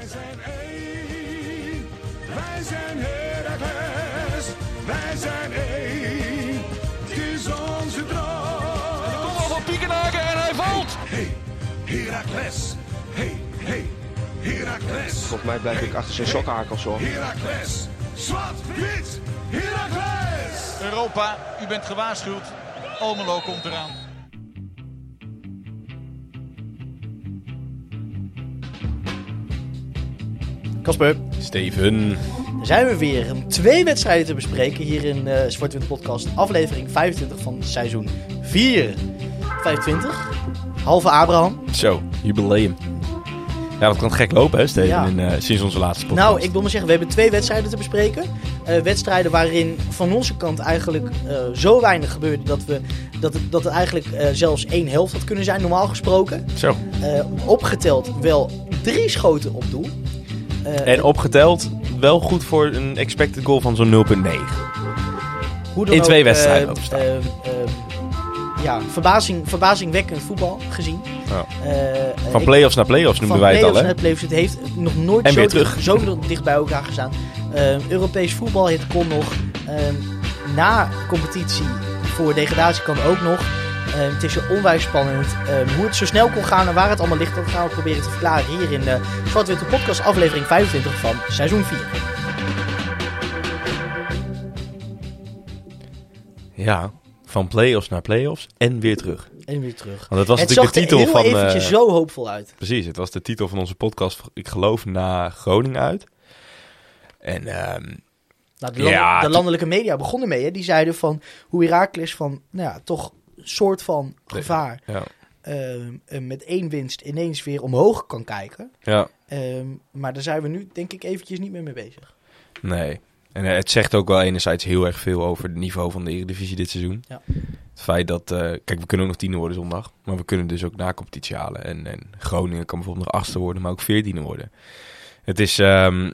Wij zijn één, wij zijn Heracles, wij zijn één, het is onze droom. Kom op van Piekenhaken en hij valt. Hey, Heracles, hey, hey, Heracles. Volgens mij blijf ik achter zijn sokkenhakels hoor. Heracles, zwart, wit, Heracles. Europa, u bent gewaarschuwd. Almelo komt eraan. Kasper, Steven. zijn we weer om twee wedstrijden te bespreken hier in uh, Zwarte Wit Podcast, aflevering 25 van seizoen 4. 25, halve Abraham. Zo, jubileum. Ja, dat kan gek lopen, hè, Steven, Ja. in, eh, sinds onze laatste podcast. Nou, ik wil maar zeggen, we hebben twee wedstrijden te bespreken. Eh, wedstrijden waarin van onze kant eigenlijk eh, zo weinig gebeurde dat, we, dat, het, dat het eigenlijk eh, zelfs één helft had kunnen zijn, normaal gesproken. Zo. Eh, opgeteld wel drie schoten op doel. Eh, En opgeteld wel goed voor een expected goal van zo'n 0,9. Hoe dan In twee ook, wedstrijden eh, ja, verbazing, verbazingwekkend voetbal gezien. Ja. Van play-offs naar play-offs noemden van wij het al, play-offs hè? naar play-offs. Het heeft nog nooit En zo, terug. zo dicht bij elkaar gestaan. Europees voetbal, het kon nog. Eh, na competitie voor degradatie kan ook nog. Eh, het is zo onwijs spannend. Eh, hoe het zo snel kon gaan en waar het allemaal ligt, dat gaan we proberen te verklaren hier in de Zwart-Witte Podcast, aflevering 25 van seizoen 4. Ja, van play-offs naar play-offs en weer terug. En weer terug. Want dat was het natuurlijk zag de titel heel van... eventjes eh, zo hoopvol uit. Precies, het was de titel van onze podcast, ik geloof, na Groningen uit. En ehm, Nou, de, land- Ja, de landelijke media begonnen mee. Hè? Die zeiden van hoe Herakles van, nou ja, toch soort van gevaar ja, ehm, eh, met één winst ineens weer omhoog kan kijken. ja, Ehm, maar daar zijn we nu denk ik eventjes niet meer mee bezig. nee. En eh, het zegt ook wel enerzijds heel erg veel over het niveau van de Eredivisie dit seizoen. Ja. Het feit dat, eh, kijk, we kunnen ook nog tiende worden zondag, maar we kunnen dus ook na competitie halen. En, en Groningen kan bijvoorbeeld nog achtste worden, maar ook veertiende worden. Het is, ehm,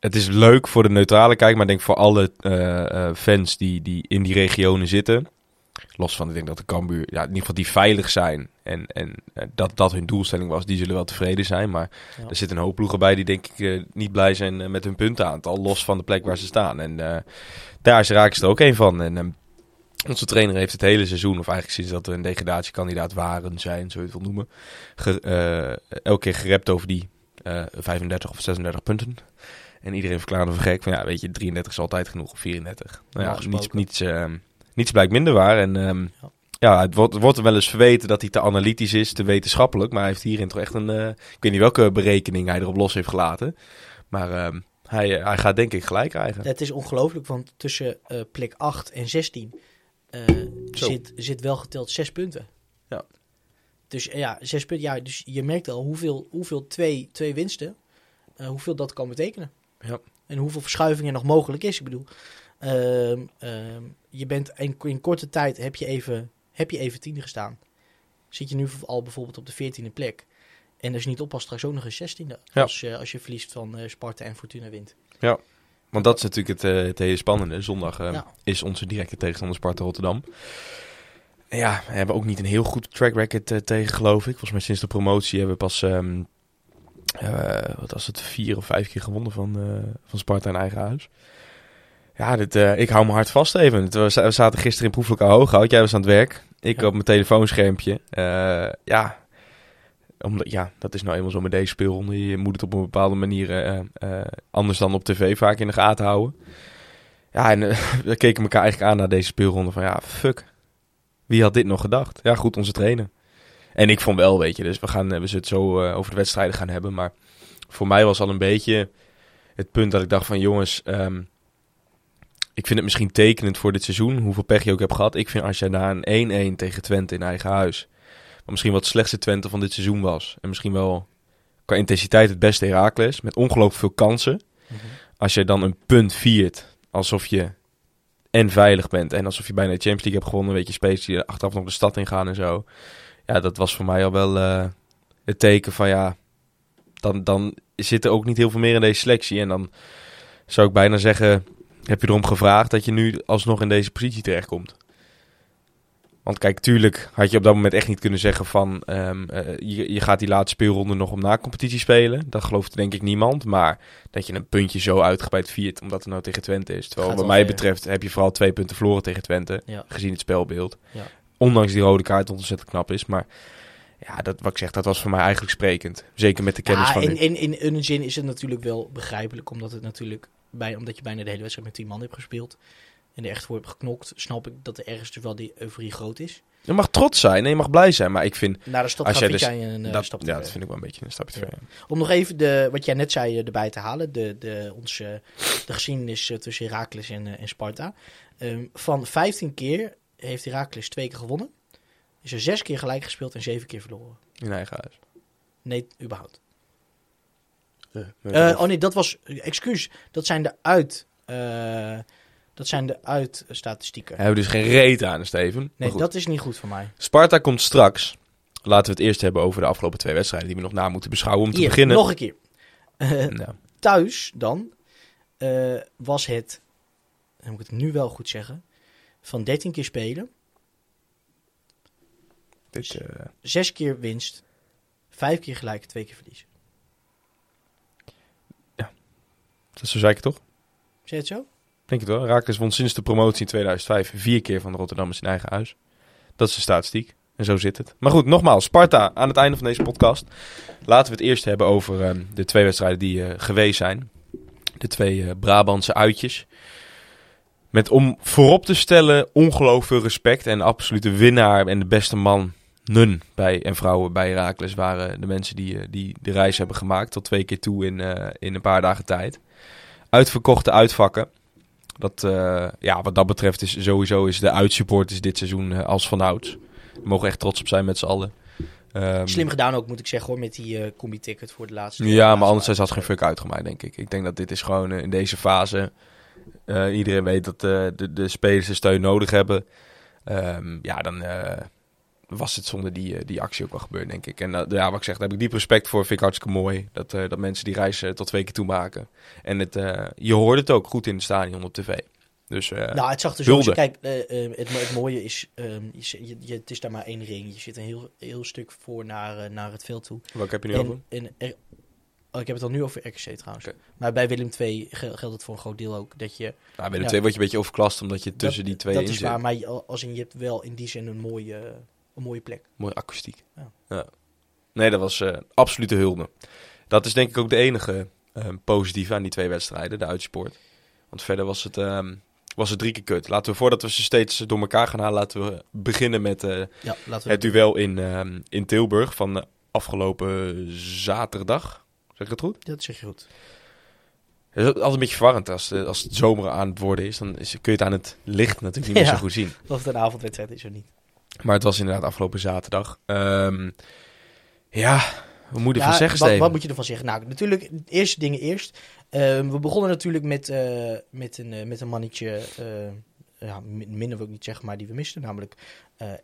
het is leuk voor de neutrale kijk, maar ik denk voor alle eh, fans die, die in die regionen zitten. Los van, ik denk dat de Cambuur, ja, in ieder geval die veilig zijn en, en eh, dat dat hun doelstelling was, die zullen wel tevreden zijn. Maar Ja. er zitten een hoop ploegen bij die denk ik eh, niet blij zijn eh, met hun puntenaantal, los van de plek waar ze staan. En daar is Raakles er ook een van. En ehm, onze trainer heeft het hele seizoen, of eigenlijk sinds dat we een degradatiekandidaat waren, zijn, zo je het wil noemen, ge- elke keer gerept over die eh 35 of 36 punten. En iedereen verklaarde voor gek van ja, weet je, 33 is altijd genoeg of 34. Nou ja, niets, niets, ehm, niets blijkt minder waar. En ehm, Ja. ja, het wordt, wordt er wel eens verweten dat hij te analytisch is, te wetenschappelijk. Maar hij heeft hierin toch echt een, eh, ik weet niet welke berekening hij erop los heeft gelaten. Maar ehm, hij, hij gaat denk ik gelijk krijgen. Het is ongelooflijk, want tussen eh, plek 8 en 16 eh, Zo. zit, zit wel geteld 6 punten. Ja. Dus eh, ja, 6 punten. Ja, dus je merkt al hoeveel, hoeveel twee, twee winsten, eh, hoeveel dat kan betekenen. Ja. En hoeveel verschuiving er nog mogelijk is. Ik bedoel, ehm, ehm, je bent in, in korte tijd heb je, even, heb je even tiende gestaan. Zit je nu al bijvoorbeeld op de veertiende plek. En als je niet oppast, straks ook nog een zestiende. Ja. Als, je als je verliest van eh, Sparta en Fortuna wint. Want dat is natuurlijk het, eh, het hele spannende. Zondag eh, Ja. is onze directe tegenstander Sparta Rotterdam. Ja, we hebben ook niet een heel goed track record eh, tegen, geloof ik. Volgens mij sinds de promotie hebben we pas, ehm, eh, wat was het, vier of vijf keer gewonnen van, van Sparta in eigen huis. Ja, dit, eh, ik hou me hard vast even. We zaten gisteren in proeflokaal Hooghout. Jij was aan het werk. Ik Ja. op mijn telefoonschermpje. Eh, ja, omdat, ja, dat is nou eenmaal zo met deze speelronde. Je moet het op een bepaalde manier eh, anders dan op tv vaak in de gaten houden. Ja, en we keken elkaar eigenlijk aan na deze speelronde van ja, fuck. Wie had dit nog gedacht? Ja, goed, onze trainer. En ik vond wel, weet je, dus we, gaan, we zullen het zo over de wedstrijden gaan hebben. Maar voor mij was al een beetje het punt dat ik dacht van jongens, ehm, ik vind het misschien tekenend voor dit seizoen, hoeveel pech je ook hebt gehad. Ik vind als jij na een 1-1 tegen Twente in eigen huis, wat misschien wat slechtste Twente van dit seizoen was. En misschien wel qua intensiteit het beste Heracles, met ongelooflijk veel kansen. Als je dan een punt viert, alsof je en veilig bent en alsof je bijna de Champions League hebt gewonnen, weet je, spelers die er achteraf nog de stad in gaan en zo. Ja, dat was voor mij al wel eh, het teken van ja, dan, dan zit er ook niet heel veel meer in deze selectie. En dan zou ik bijna zeggen, heb je erom gevraagd dat je nu alsnog in deze positie terechtkomt. Want kijk, tuurlijk had je op dat moment echt niet kunnen zeggen van... ehm, eh, je, je gaat die laatste speelronde nog om na-competitie spelen. Dat gelooft denk ik niemand. Maar dat je een puntje zo uitgebreid viert omdat het nou tegen Twente is. Terwijl Gaat wat mij betreft heb je vooral twee punten verloren tegen Twente. Ja. Gezien het spelbeeld. Ja. Ondanks die rode kaart ontzettend knap is. Maar ja, dat, wat ik zeg, dat was voor mij eigenlijk sprekend. Zeker met de kennis Ja, van in, in, in, in een zin is het natuurlijk wel begrijpelijk, omdat, het natuurlijk bij, omdat je bijna de hele wedstrijd met 10 man hebt gespeeld. En er echt voor hebt geknokt, snap ik dat er ergens dus wel die euforie groot is. Je mag trots zijn en je mag blij zijn. Maar ik vind... Naar de stad Als jij dus- een eh, dat, stap ja, dat vind ik wel een beetje een stapje Ja. ver. Om nog even de, wat jij net zei eh, erbij te halen, de, de, onze, de geschiedenis eh, tussen Heracles en, en Sparta. Ehm, van 15 keer heeft Heracles twee keer gewonnen. Is er zes keer gelijk gespeeld en zeven keer verloren. In eigen huis. Nee, überhaupt. Ja, Eh, oh nee, dat was, excuus, dat zijn de uit, eh, dat zijn de uitstatistieken. Hebben we dus geen reet aan, Steven. Nee, dat is niet goed voor mij. Sparta komt straks. Laten we het eerst hebben over de afgelopen twee wedstrijden die we nog na moeten beschouwen om te beginnen. nog een keer. Eh, Nou, thuis dan was het, dan moet ik het nu wel goed zeggen, van 13 keer spelen, dit, eh, zes keer winst, vijf keer gelijk, twee keer verlies. dat zo zei ik het toch? Zeg het zo? Denk het wel. Raakles won sinds de promotie in 2005 vier keer van de Rotterdammers in eigen huis. Dat is de statistiek. En zo zit het. Maar goed, nogmaals. Sparta aan het einde van deze podcast. Laten we het eerst hebben over ehm, de twee wedstrijden die eh, geweest zijn. De twee eh, Brabantse uitjes. Met om voorop te stellen ongelooflijk veel respect. En de absolute winnaar en de beste man nun bij, en vrouwen bij Herakles waren de mensen die, eh, die de reis hebben gemaakt. Tot twee keer toe in, eh, in een paar dagen tijd. Uitverkochte uitvakken. Dat, eh, ja, wat dat betreft is sowieso is de uitsupporters dit seizoen als vanouds. We mogen echt trots op zijn met z'n allen. Ehm, Slim gedaan ook, moet ik zeggen hoor, met die combi-ticket voor de laatste. Ja, laatste maar anders had geen fuck uitgemaakt, denk ik. Ik denk dat dit is gewoon in deze fase... iedereen weet dat de, de spelers de steun nodig hebben. Ehm, ja, dan was het zonder die, eh, die actie ook wel gebeurd, denk ik. En eh, ja, wat ik zeg, daar heb ik diep respect voor. Vind ik hartstikke mooi. Dat, eh, dat mensen die reis eh, tot twee keer toe maken. En het, je hoorde het ook goed in het stadion op tv. Dus Nou, het zag er zo Kijk, het, het mooie is, ehm, je, je, het is daar maar één ring. Je zit een heel, heel stuk voor naar, naar het veld toe. wat heb je nu over? En, er- oh, ik heb het al nu over RKC trouwens. Maar bij Willem II gel- geldt het voor een groot deel ook dat je... Nou, bij de ja. twee word je een beetje overklast omdat je tussen dat, die twee Dat in is zit. waar, maar je, als in, je hebt wel in die zin een mooie, een mooie plek. Mooie akoestiek. Ja. Ja. Nee, dat was eh absolute hulde. Dat is denk ik ook de enige eh, positieve aan die twee wedstrijden, de uitsport. Want verder was het, ehm, was het drie keer kut. Laten we, voordat we ze steeds door elkaar gaan halen, laten we beginnen met eh, Ja, laten we het duel in, ehm, in Tilburg van de afgelopen zaterdag. Zeg ik dat goed? Dat zeg je goed. Het is altijd een beetje verwarrend als, de- als het zomer aan het worden is. Dan is, kun je het aan het licht natuurlijk niet meer zo goed zien. Of het een avondwedstrijd is of niet. Maar het was inderdaad afgelopen zaterdag. Ehm, ja, wat moet je Ja, ervan zeggen, wat, Steven? wat moet je ervan zeggen? Nou, natuurlijk, eerste dingen eerst. Ehm, we begonnen natuurlijk met, eh, met, een, eh, met een mannetje, eh, ja, min- minder wil ik niet zeggen, maar die we misten. Namelijk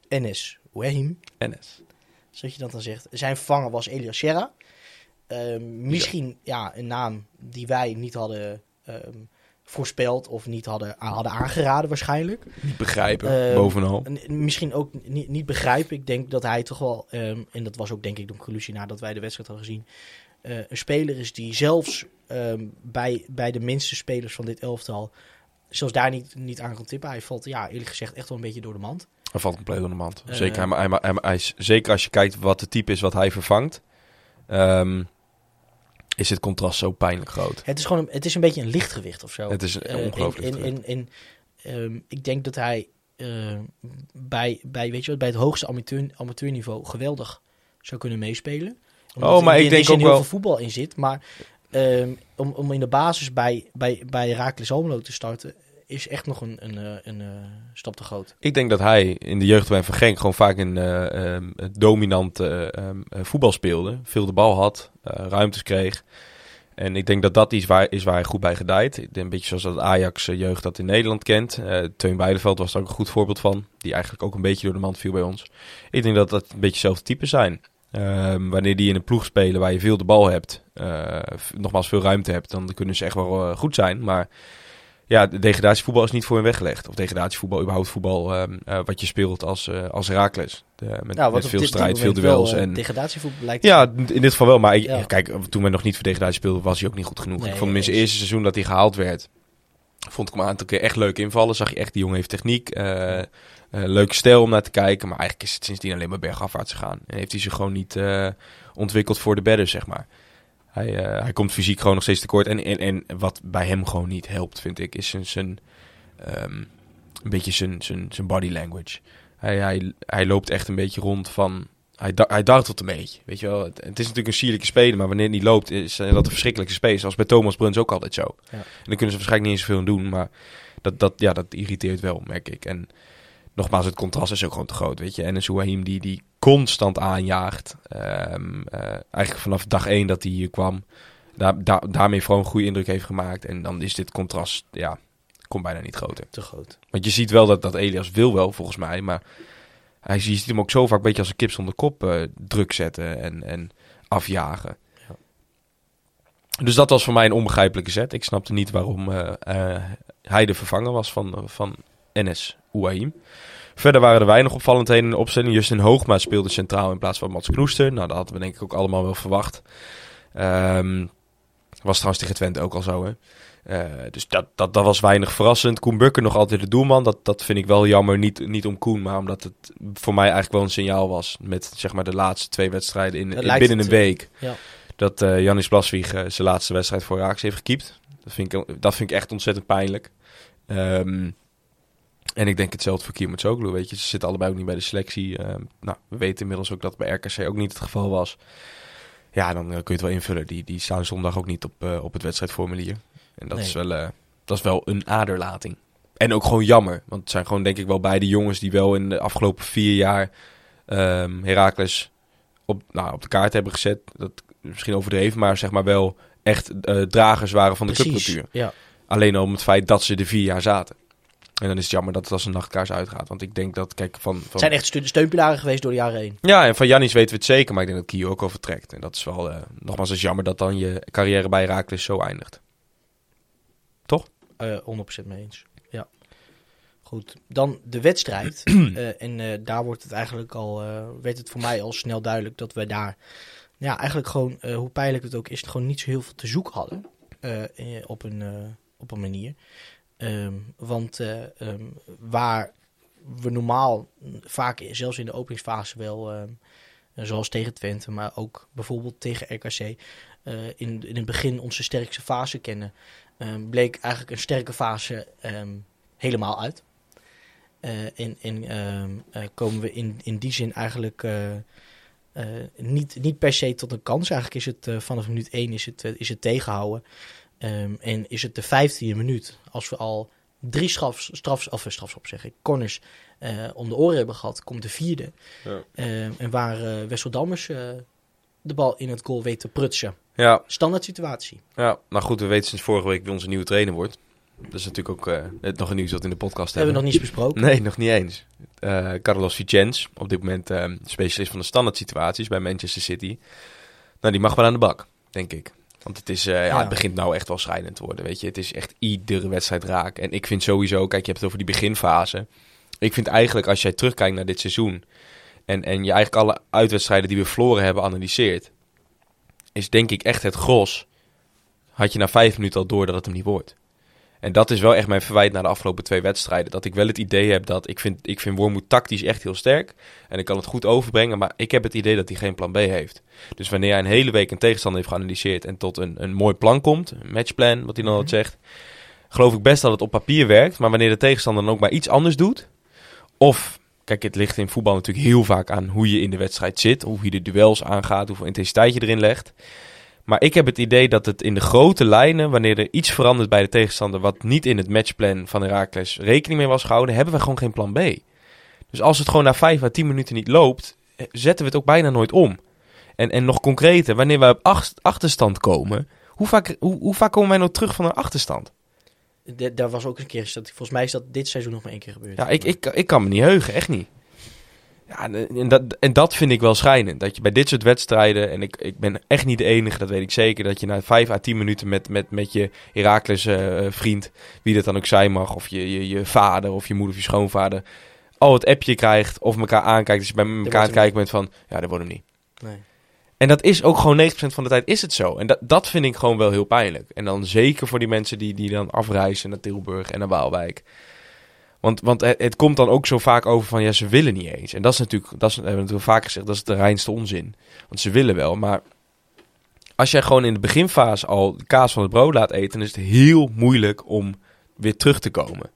Enes Wahim, NS. zoals je dat dan zegt. Zijn vervanger was Elias Serra. Ehm, misschien ja, een naam die wij niet hadden voorspeld of niet hadden, hadden aangeraden waarschijnlijk. Niet begrijpen, Ehm, bovenal. En misschien ook niet, niet begrijpen. Ik denk dat hij toch wel, ehm, en dat was ook denk ik de conclusie nadat wij de wedstrijd hadden gezien, eh, een speler is die zelfs ehm, bij, bij de minste spelers van dit elftal, zelfs daar niet, niet aan kan tippen. Hij valt, ja, eerlijk gezegd, echt wel een beetje door de mand. Hij valt compleet onder de mand. Eh, zeker, hij, hij, hij, hij is- zeker als je kijkt wat de type is wat hij vervangt, is het contrast zo pijnlijk groot. Het is gewoon een, het is een beetje een lichtgewicht of zo. Het is een Eh, ongelooflijk en, en, en, ehm, Ik denk dat hij eh, bij, bij, weet je wat, bij het hoogste amateur, amateurniveau geweldig zou kunnen meespelen. Omdat Oh, maar ik in denk ook heel wel- veel voetbal in zit. Maar ehm, om, om in de basis bij, bij, bij Heracles Almelo te starten... is echt nog een, een, eh, een, eh, stap te groot. Ik denk dat hij in de jeugdwijn van Genk gewoon vaak een eh, ehm, dominant eh, ehm, eh, voetbal speelde. Veel de bal had, ruimtes kreeg. En ik denk dat dat iets waar, is waar hij goed bij gedijt. Een beetje zoals dat Ajax-jeugd dat in Nederland kent. Eh Teun was daar ook een goed voorbeeld van. Die eigenlijk ook een beetje door de mand viel bij ons. Ik denk dat dat een beetje hetzelfde type zijn. Ehm, wanneer die in een ploeg spelen waar je veel de bal hebt, nogmaals veel ruimte hebt, dan kunnen ze echt wel goed zijn. Maar ja, de degradatievoetbal is niet voor hen weggelegd. Of degradatievoetbal, überhaupt voetbal um, uh, wat je speelt als, uh, als Herakles. De, met, Nou, met veel strijd, veel wel, duels. eh, en, degradatievoetbal lijkt ja, in dit geval wel. Maar Ja. kijk, toen we nog niet voor degradatie speelden, was hij ook niet goed genoeg. Nee, ik vond hem in zijn eerste seizoen dat hij gehaald werd, vond ik hem een aantal keer echt leuk invallen. Zag je echt, die jongen heeft techniek, eh, eh, leuke stijl om naar te kijken. Maar eigenlijk is het sindsdien alleen maar bergafwaarts gegaan. En heeft hij zich gewoon niet eh, ontwikkeld voor de bedden, zeg maar. Hij, eh, hij komt fysiek gewoon nog steeds tekort. En, en, en wat bij hem gewoon niet helpt, vind ik, is zijn, zijn, ehm, een beetje zijn, zijn, zijn body language. Hij, hij, hij loopt echt een beetje rond van... Hij, da- hij dartelt een beetje, weet je wel. Het, het is natuurlijk een sierlijke speler, maar wanneer hij niet loopt, is eh, dat een verschrikkelijke space. Zoals bij Thomas Bruns ook altijd zo. Ja. En daar kunnen ze waarschijnlijk niet eens zoveel aan doen, maar dat, dat, ja, dat irriteert wel, merk ik. En nogmaals, het contrast is ook gewoon te groot, weet je. En een Souahim die, die constant aanjaagt. Ehm, eh, eigenlijk vanaf dag één dat hij hier kwam. Daar, daar, daarmee vooral een goede indruk heeft gemaakt. En dan is dit contrast, ja, komt bijna niet groter. te groot. Want je ziet wel dat, dat Elias wil wel, volgens mij. Maar hij je ziet hem ook zo vaak een beetje als een kip zonder kop eh, druk zetten en, en afjagen. Ja. Dus dat was voor mij een onbegrijpelijke zet. Ik snapte niet waarom eh, hij de vervanger was van, van Enes Ouahim. Verder waren er weinig opvallendheden in de opstelling. Justin Hoogma speelde centraal in plaats van Mats Knoester. Nou, dat hadden we denk ik ook allemaal wel verwacht. Ehm, was trouwens tegen Twente ook al zo, hè. Eh, dus dat, dat, dat was weinig verrassend. Koen Bukker nog altijd de doelman. Dat, dat vind ik wel jammer. Niet, niet om Koen, maar omdat het voor mij eigenlijk wel een signaal was. Met zeg maar de laatste twee wedstrijden in, binnen een eh, week. ja. Dat eh Janis Blaswieg eh, zijn laatste wedstrijd voor Raaks heeft gekiept. Dat vind ik, dat vind ik echt ontzettend pijnlijk. Ehm, en ik denk hetzelfde voor Kiermans Zoglu, weet je. Ze zitten allebei ook niet bij de selectie. Ehm, nou, we weten inmiddels ook dat bij RKC ook niet het geval was. Ja, dan eh, kun je het wel invullen. Die, die staan zondag ook niet op, eh, op het wedstrijdformulier. En dat, Nee. is wel, eh, dat is wel een aderlating. En ook gewoon jammer. Want het zijn gewoon denk ik wel beide jongens die wel in de afgelopen vier jaar ehm Heracles op, nou, op de kaart hebben gezet. Dat is misschien overdreven, maar zeg maar wel echt dragers waren van de Precies. clubcultuur. Ja. Alleen al om het feit dat ze er vier jaar zaten. En dan is het jammer dat het als een nachtkaars uitgaat. Want ik denk dat, kijk, van... van... Het zijn echt steun- steunpilaren geweest door de jaren heen. Ja, en van Janis weten we het zeker, maar ik denk dat Kio ook wel vertrekt. En dat is wel, eh, nogmaals, het is jammer dat dan je carrière bij Heracles zo eindigt. Eh 100% mee eens. Ja. Goed, dan de wedstrijd. Eh, en eh, daar wordt het eigenlijk al, eh, werd het voor mij al snel duidelijk dat we daar, ja, eigenlijk gewoon, eh, hoe pijnlijk het ook is, gewoon niet zo heel veel te zoeken hadden. eh, eh, op, een, eh, op een manier. Ehm, want eh, ehm, waar we normaal vaak, zelfs in de openingsfase wel, ehm, eh, zoals tegen Twente, maar ook bijvoorbeeld tegen RKC, eh, in, in het begin onze sterkste fase kennen, bleek eigenlijk een sterke fase helemaal uit. Eh, en en komen we in, in die zin eigenlijk niet, niet per se tot een kans. Eigenlijk is het vanaf minuut 1 is het, is het tegenhouden. Ehm, en is het de 15e minuut, als we al drie strafs, strafs, of eh, zeg ik, corners eh, om de oren hebben gehad, komt de vierde. Ja. Ehm, en waar eh Wessel Dammers de bal in het goal weet te prutsen. Ja, Standaard situatie. ja, nou goed, we weten sinds vorige week wie onze nieuwe trainer wordt. Dat is natuurlijk ook net nog een nieuws dat we in de podcast hebben we hebben. nog niet besproken. Nee, nog niet eens. Carlos Vicens, op dit moment specialist van de standaard situaties bij Manchester City. Nou, die mag wel aan de bak, denk ik. Want het, is, eh, ja, Ja. het begint nou echt wel schrijnend te worden, weet je. Het is echt iedere wedstrijd raak. En ik vind sowieso, kijk, je hebt het over die beginfase. Ik vind eigenlijk, als jij terugkijkt naar dit seizoen... en, en je eigenlijk alle uitwedstrijden die we verloren hebben analyseert... is denk ik echt het gros... had je na vijf minuten al door dat het hem niet wordt. En dat is wel echt mijn verwijt naar de afgelopen twee wedstrijden. Dat ik wel het idee heb dat ik vind, ik vind Wormoed tactisch echt heel sterk. En ik kan het goed overbrengen. Maar ik heb het idee dat hij geen plan B heeft. Dus wanneer hij een hele week een tegenstander heeft geanalyseerd. en tot een, een mooi plan komt. Een matchplan, wat hij dan altijd zegt. geloof ik best dat het op papier werkt. Maar wanneer de tegenstander dan ook maar iets anders doet. of. Kijk, het ligt in voetbal natuurlijk heel vaak aan hoe je in de wedstrijd zit. Hoe je de duels aangaat. Hoeveel intensiteit je erin legt. Maar ik heb het idee dat het in de grote lijnen, wanneer er iets verandert bij de tegenstander wat niet in het matchplan van Herakles rekening mee was gehouden, hebben we gewoon geen plan B. Dus als het gewoon na 5 à 10 minuten niet loopt, eh, zetten we het ook bijna nooit om. En, en nog concreter, wanneer we op ach- achterstand komen, hoe vaak, hoe, hoe vaak komen wij nou terug van een achterstand? De- daar was ook een keer, dat, volgens mij is dat dit seizoen nog maar één keer gebeurd. Ja, ik, ik, ik kan me niet heugen, echt niet. Ja, en, dat, en dat vind ik wel schijnend. Dat je bij dit soort wedstrijden, en ik, ik ben echt niet de enige, dat weet ik zeker, dat je na 5 à 10 minuten met, met, met je Herakles eh, vriend, wie dat dan ook zijn mag, of je, je, je vader of je moeder of je schoonvader, al het appje krijgt of elkaar aankijkt. Dus je bij elkaar aan het kijken bent van, ja, dat wordt hem niet. Nee. En dat is ook gewoon 90% van de tijd is het zo. En dat, dat vind ik gewoon wel heel pijnlijk. En dan zeker voor die mensen die, die dan afreizen naar Tilburg en naar Waalwijk. Want, want het, het komt dan ook zo vaak over van ja, ze willen niet eens. En dat is natuurlijk, dat is, hebben we natuurlijk vaak gezegd, dat is de reinste onzin. Want ze willen wel, maar als jij gewoon in de beginfase al de kaas van het brood laat eten, dan is het heel moeilijk om weer terug te komen.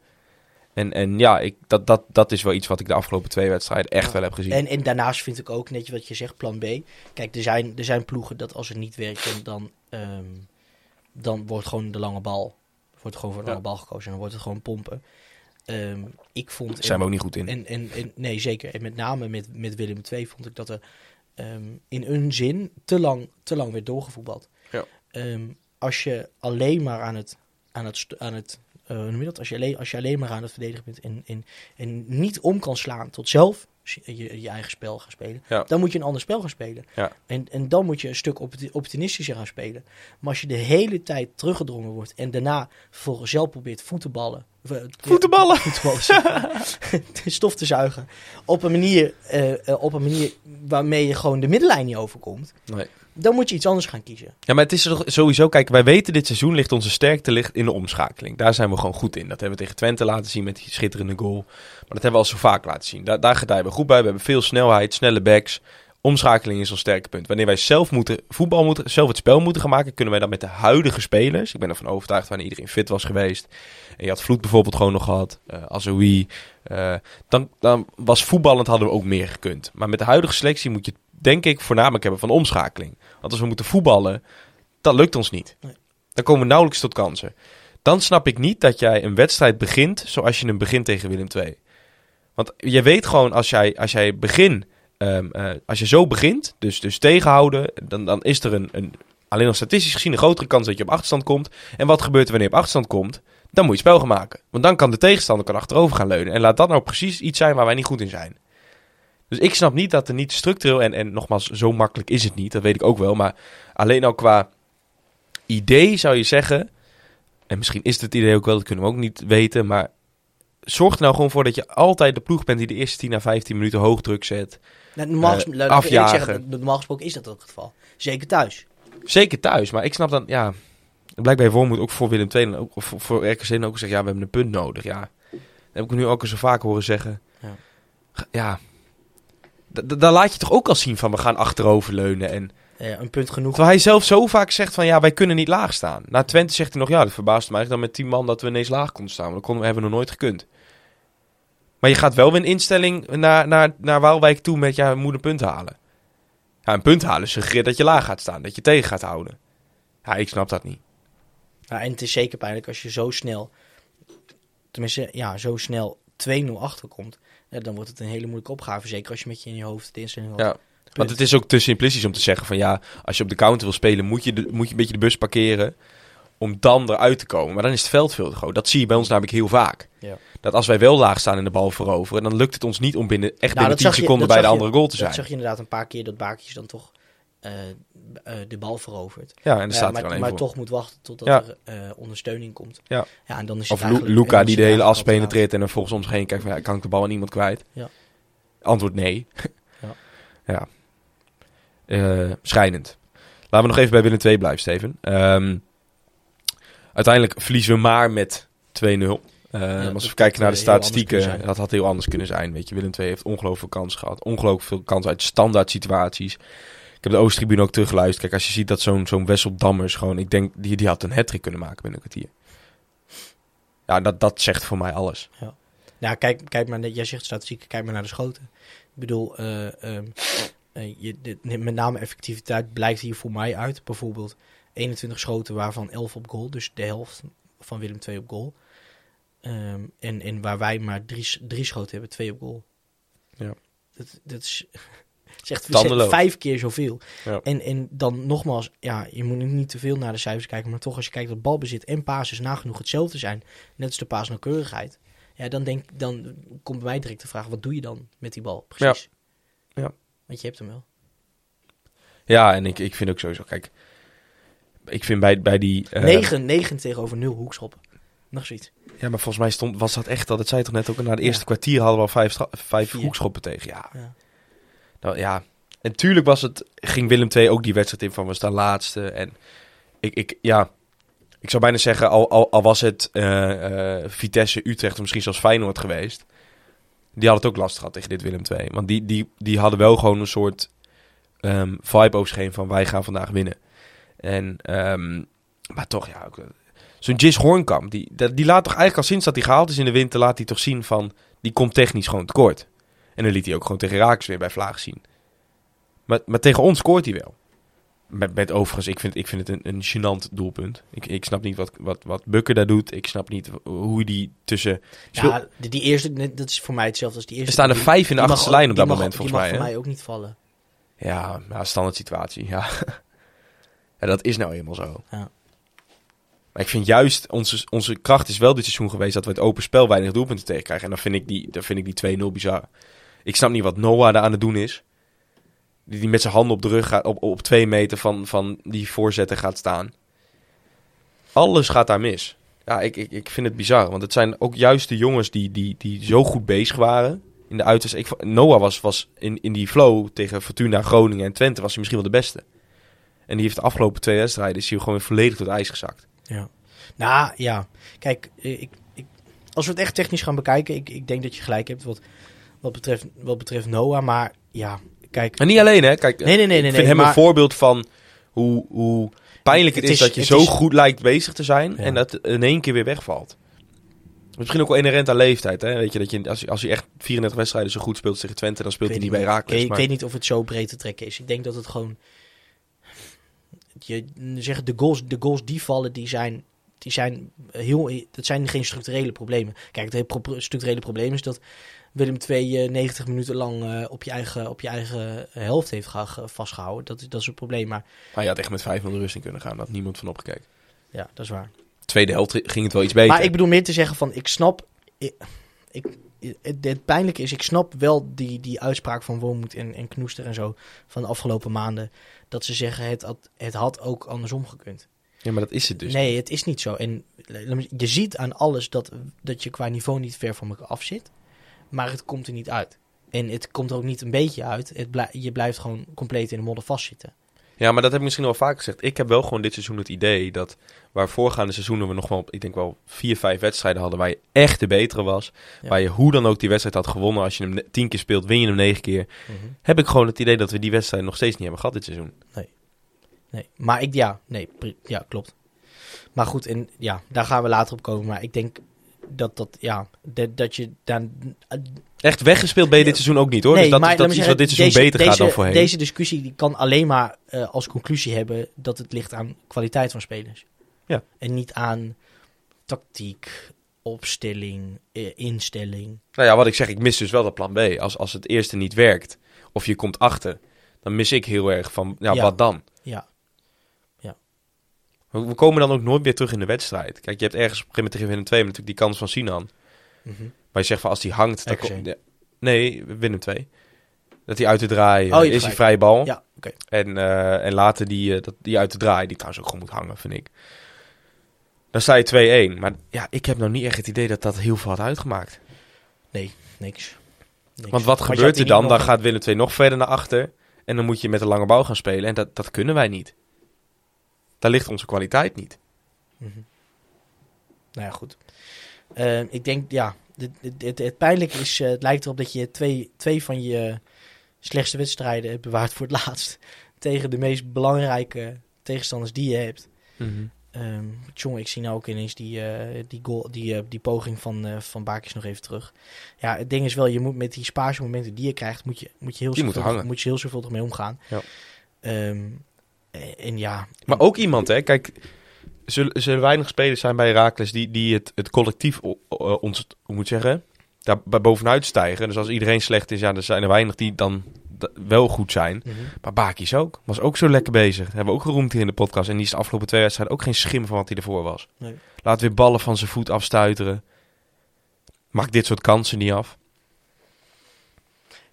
En, en ja, ik, dat, dat, dat is wel iets wat ik de afgelopen twee wedstrijden echt Ja. wel heb gezien. En, en daarnaast vind ik ook, net wat je zegt, plan B. Kijk, er zijn, er zijn ploegen dat als het niet werkt, dan, dan, ehm, dan wordt gewoon de lange bal, wordt gewoon voor de Ja. lange bal gekozen en dan wordt het gewoon pompen. Ehm, ik vond... Zijn we ook niet goed in. En, en, en, nee, zeker. En met name met, met Willem II vond ik dat er ehm, in een zin te lang, te lang werd doorgevoetbald. Ja. Ehm, als je alleen maar aan het, aan het, aan het eh, hoe noem je dat? Als je, alleen, als je alleen maar aan het verdedigen bent en, en, en niet om kan slaan tot zelf je, je eigen spel gaan spelen, Ja. dan moet je een ander spel gaan spelen. Ja. En, en dan moet je een stuk opti- opportunistischer gaan spelen. Maar als je de hele tijd teruggedrongen wordt en daarna vervolgens zelf probeert voetenballen. of, eh, de stof te zuigen. Op een manier, eh, eh, op een manier waarmee je gewoon de middenlijn niet overkomt. Nee. Dan moet je iets anders gaan kiezen. Ja, maar het is toch sowieso, kijk, wij weten dit seizoen ligt onze sterkte ligt in de omschakeling. Daar zijn we gewoon goed in. Dat hebben we tegen Twente laten zien met die schitterende goal. Maar dat hebben we al zo vaak laten zien. Daar, daar gedijden we goed bij. We hebben veel snelheid, snelle backs. Omschakeling is ons sterke punt. Wanneer wij zelf moeten, voetbal moeten, zelf het spel moeten gaan maken, kunnen wij dat met de huidige spelers. Ik ben ervan overtuigd wanneer iedereen fit was geweest. En je had Vloed bijvoorbeeld gewoon nog gehad. eh Azoui. eh, dan, dan was voetballend hadden we ook meer gekund. Maar met de huidige selectie moet je het, denk ik, voornamelijk hebben van omschakeling. Want als we moeten voetballen, dat lukt ons niet. Dan komen we nauwelijks tot kansen. Dan snap ik niet dat jij een wedstrijd begint zoals je hem begint tegen Willem II. Want je weet gewoon, als jij, als jij begin, ehm, eh, als je zo begint, dus, dus tegenhouden, dan, dan is er een, een, alleen nog statistisch gezien een grotere kans dat je op achterstand komt. En wat gebeurt er wanneer je op achterstand komt? Dan moet je spel gaan maken. Want dan kan de tegenstander kan achterover gaan leunen. En laat dat nou precies iets zijn waar wij niet goed in zijn. Dus ik snap niet dat er niet structureel, en, en nogmaals, zo makkelijk is het niet, dat weet ik ook wel. Maar alleen al qua idee zou je zeggen, en misschien is het het idee ook wel, dat kunnen we ook niet weten, maar zorg er nou gewoon voor dat je altijd de ploeg bent die de eerste 10 à 15 minuten hoog druk zet. Nou, normaal, Eh, laat ik zeggen, normaal gesproken is dat ook het geval. Zeker thuis. Zeker thuis, maar ik snap dan, ja, blijkbaar Wormoed ook voor Willem II, dan ook, voor, voor RKC ook gezegd, ja, we hebben een punt nodig. Ja, dat heb ik nu ook al zo vaak horen zeggen. Ja. Ja, daar laat je toch ook al zien van, we gaan achteroverleunen en... Eh, een punt genoeg. Terwijl hij zelf zo vaak zegt van ja, wij kunnen niet laag staan. Na Twente zegt hij nog ja, dat verbaast me eigenlijk dan met 10 man dat we ineens laag konden staan. Want dat konden, hebben we nog nooit gekund. Maar je gaat wel weer een instelling naar, naar, naar Waalwijk toe met ja, we moeten een punt halen. Ja, een punt halen suggereert dat je laag gaat staan, dat je tegen gaat houden. Ja, ik snap dat niet. Ja, en het is zeker pijnlijk als je zo snel, tenminste, ja, zo snel 2-0 achterkomt. Ja, dan wordt het een hele moeilijke opgave. Zeker als je met je in je hoofd de instelling had. Ja. Want het is ook te simplistisch om te zeggen van ja, als je op de counter wil spelen, moet je, de, moet je een beetje de bus parkeren om dan eruit te komen. Maar dan is het veld veel te groot. Dat zie je bij ons namelijk heel vaak. Ja. Dat als wij wel laag staan en de bal veroveren, dan lukt het ons niet om binnen, echt Nou, binnen dat 10 zag je- seconden dat bij de je- andere goal te Dat zijn. zag je inderdaad een paar keer dat Baakjes dan toch eh, eh, de bal verovert. Ja, en dan Ja, staat maar er maar voor. toch moet wachten totdat Ja. er eh, ondersteuning komt. Ja. ja en dan is Of Luca die de hele as penetreert en dan volgens zich heen kijkt van ja, kan ik de bal aan iemand kwijt? Ja. Antwoord nee. Ja. ja. Eh, schijnend. Laten we nog even bij Willem 2 blijven, Steven. Ehm, uiteindelijk verliezen we maar met 2-0. Eh, maar als we kijken naar de eh, statistieken, dat had heel anders kunnen zijn. Weet je, Willem II heeft ongelooflijk veel kans gehad. Ongelooflijk veel kans uit standaard situaties. Ik heb de Oosttribune ook teruggeluisterd. Kijk, als je ziet dat zo'n zo'n Wessel Dammers gewoon... Ik denk, die, die had een hat kunnen maken binnen een kwartier. Ja, dat, dat zegt voor mij alles. Ja, kijk, kijk maar, jij zegt statistiek, kijk maar naar de schoten. Ik bedoel, eh, ehm, eh, je, met name effectiviteit blijkt hier voor mij uit. Bijvoorbeeld 21 schoten, waarvan 11 op goal. Dus de helft van Willem 2 op goal. Ehm, en, en waar wij maar drie, drie schoten hebben, twee op goal. Ja. Dat, dat is, Tandeloos. vijf keer zoveel. Ja. En, en dan nogmaals, ja, je moet niet te veel naar de cijfers kijken. Maar toch, als je kijkt dat balbezit en pases nagenoeg hetzelfde zijn. Net als de paasnauwkeurigheid. Ja, dan, denk, dan komt bij mij direct de vraag, wat doe je dan met die bal? Precies. Ja. Want je hebt hem wel. Ja, en ik, ik vind ook sowieso, kijk, ik vind bij, bij die... eh, 9, 9 tegenover 0 hoekschoppen. Nog zoiets. Ja, maar volgens mij stond, was dat echt, dat het zei toch net ook, na het eerste Ja. kwartier hadden we al vijf, vijf hoekschoppen tegen. Ja. Ja. Ja. En tuurlijk was het, ging Willem II ook die wedstrijd in van we staan laatste. En ik, ik ja, ik zou bijna zeggen, al, al, al was het eh, eh, Vitesse, Utrecht of misschien zelfs Feyenoord geweest. Die hadden het ook lastig gehad tegen dit Willem II. Want die, die, die hadden wel gewoon een soort ehm, vibe over zich heen van wij gaan vandaag winnen. En, ehm, maar toch, ja, eh, zo'n Jis Hornkamp, die, die laat toch eigenlijk al sinds dat hij gehaald is in de winter, laat hij toch zien van, die komt technisch gewoon tekort. En dan liet hij ook gewoon tegen Raaks weer bij Vlaag zien. Maar, maar tegen ons scoort hij wel. Met, met overigens, ik vind, ik vind het een, een gênant doelpunt. Ik, ik snap niet wat, wat, wat Bukker daar doet. Ik snap niet hoe die tussen... Speel- Ja, die, die eerste, dat is voor mij hetzelfde als die er eerste. staan er Die- vijf in de die mag achterste lijn op die dat mag- moment, volgens die mij. mag hè? voor mij ook niet vallen. Ja, ja, standaard situatie. Ja. ja, dat is nou eenmaal zo. Ja. Maar ik vind juist, onze, onze kracht is wel dit seizoen geweest dat we het open spel weinig doelpunten tegenkrijgen. En dan vind ik die, dan vind ik die 2-0 bizar. Ik snap niet wat Noah daar aan het doen is. Die, die met zijn handen op de rug gaat, op, op twee meter van, van die voorzetten gaat staan. Alles gaat daar mis. Ja, ik, ik, ik vind het bizar. Want het zijn ook juist de jongens die, die, die zo goed bezig waren. In de uitwedstrijd. Ik, Noah was, was in, in die flow tegen Fortuna, Groningen en Twente was hij misschien wel de beste. En die heeft de afgelopen twee wedstrijden is hij gewoon volledig het ijs gezakt. Ja. Nou ja, kijk, eh, ik, ik, als we het echt technisch gaan bekijken, ik, ik denk dat je gelijk hebt wat, wat, betreft, wat betreft Noah. Maar ja, kijk. En niet alleen hè. Kijk, Nee, nee, nee, ik nee, vind nee, hem maar- een voorbeeld van hoe, hoe pijnlijk het, Het is, is- dat je zo is- goed lijkt bezig te zijn Ja. en dat in één keer weer wegvalt. Misschien ook wel inherent aan leeftijd. Hè? Weet je, dat je, als, je- als je echt 34 wedstrijden zo goed speelt tegen Twente, dan speelt hij niet bij Raakles. Ik, weet niet of het zo breed te trekken is. Ik denk dat het gewoon. Je zeggen de goals, de goals die vallen, die zijn, die zijn heel. Dat zijn geen structurele problemen. Kijk, het hele pro- structurele probleem is dat Willem II eh, 90 minuten lang eh, op, je eigen, op je eigen helft heeft vastgehouden. Dat, is- dat is een probleem. Maar Maar je had echt met 5-0 de rust in kunnen gaan. Daar had niemand van opgekeken. ja, dat is waar. Tweede helft ging het wel iets beter. Maar ik bedoel meer te zeggen van, ik snap... Ik, ik, het, het pijnlijke is, ik snap wel die, die uitspraak van Wormoed en, en Knoester en zo van de afgelopen maanden. Dat ze zeggen, het had, het had ook andersom gekund. Ja, maar dat is het dus. nee, het is niet zo. En me- je ziet aan alles dat, dat je qua niveau niet ver van elkaar af zit. Maar het komt er niet uit. En het komt er ook niet een beetje uit. Het blij- je blijft gewoon compleet in de modder vastzitten. Ja, maar dat heb ik misschien al vaak gezegd. Ik heb wel gewoon dit seizoen het idee dat waar voorgaande seizoenen we nog wel, ik denk wel vier, vijf wedstrijden hadden waar je echt de betere was. Ja. Waar je hoe dan ook die wedstrijd had gewonnen. Als je hem tien keer speelt, win je hem negen keer. Heb ik gewoon het idee dat we die wedstrijd nog steeds niet hebben gehad dit seizoen. Nee, maar ik, ja, nee, ja, klopt. Maar goed, en ja, daar gaan we later op komen. Maar ik denk dat dat, ja, dat, dat je dan. Echt weggespeeld ben je dit seizoen ook niet hoor. dus dat is, dat is iets wat dit seizoen beter gaat dan voorheen. Deze discussie die kan alleen maar eh, als conclusie hebben dat het ligt aan kwaliteit van spelers. Ja. En niet aan tactiek, opstelling, eh, instelling. Nou ja, wat ik zeg, ik mis dus wel dat plan B. Als, als het eerste niet werkt of je komt achter, dan mis ik heel erg van, ja, Ja. wat dan? Ja. We komen dan ook nooit meer terug in de wedstrijd. Kijk, je hebt ergens op een gegeven moment tegen Willem II natuurlijk die kans van Sinan. Mhm. Maar je zegt van als die hangt, dan ja. Nee, Willem 2. Dat hij uit de draai Oh, is gelijk. vrije bal. Ja, oké. En, eh, en later die, eh, dat, die uit de draai, die trouwens ook gewoon moet hangen, vind ik. Dan sta je 2-1. Maar ja, ik heb nou niet echt het idee dat dat heel veel had uitgemaakt. Niks. Niks. Want wat gebeurt er dan? Dan gaat Willem 2 nog verder naar achter. En dan moet je met een lange bal gaan spelen. En dat, dat kunnen wij niet. Daar ligt onze kwaliteit niet. Mhm. Nou ja, goed. Eh, ik denk, ja, het, het, het, het pijnlijke is, eh, het lijkt erop dat je twee, twee van je slechtste wedstrijden hebt bewaard voor het laatst. Tegen de meest belangrijke tegenstanders die je hebt. Tjonge, ik zie nou ook ineens die, eh, die, goal, die, die poging van, eh van Bakis nog even terug. Ja, het ding is wel, je moet met die spaarse momenten die je krijgt, moet je, moet je, heel, Die zorgvuldig, hangen. moet je heel zorgvuldig mee omgaan. Ja. Ehm, en, en ja, Maar ook iemand, hè. Kijk, zullen, zullen weinig spelers zijn bij Herakles die, die het, het collectief ons, moet zeggen, daar bij bovenuit stijgen. Dus als iedereen slecht is, ja, dan zijn er weinig die dan wel goed zijn. mhm. Maar Bakis ook. Was ook zo lekker bezig. Dat hebben we ook geroemd hier in de podcast. En die is de afgelopen twee wedstrijden ook geen schim van wat hij ervoor was. Nee. Laat weer ballen van zijn voet afstuiteren. Maakt dit soort kansen niet af.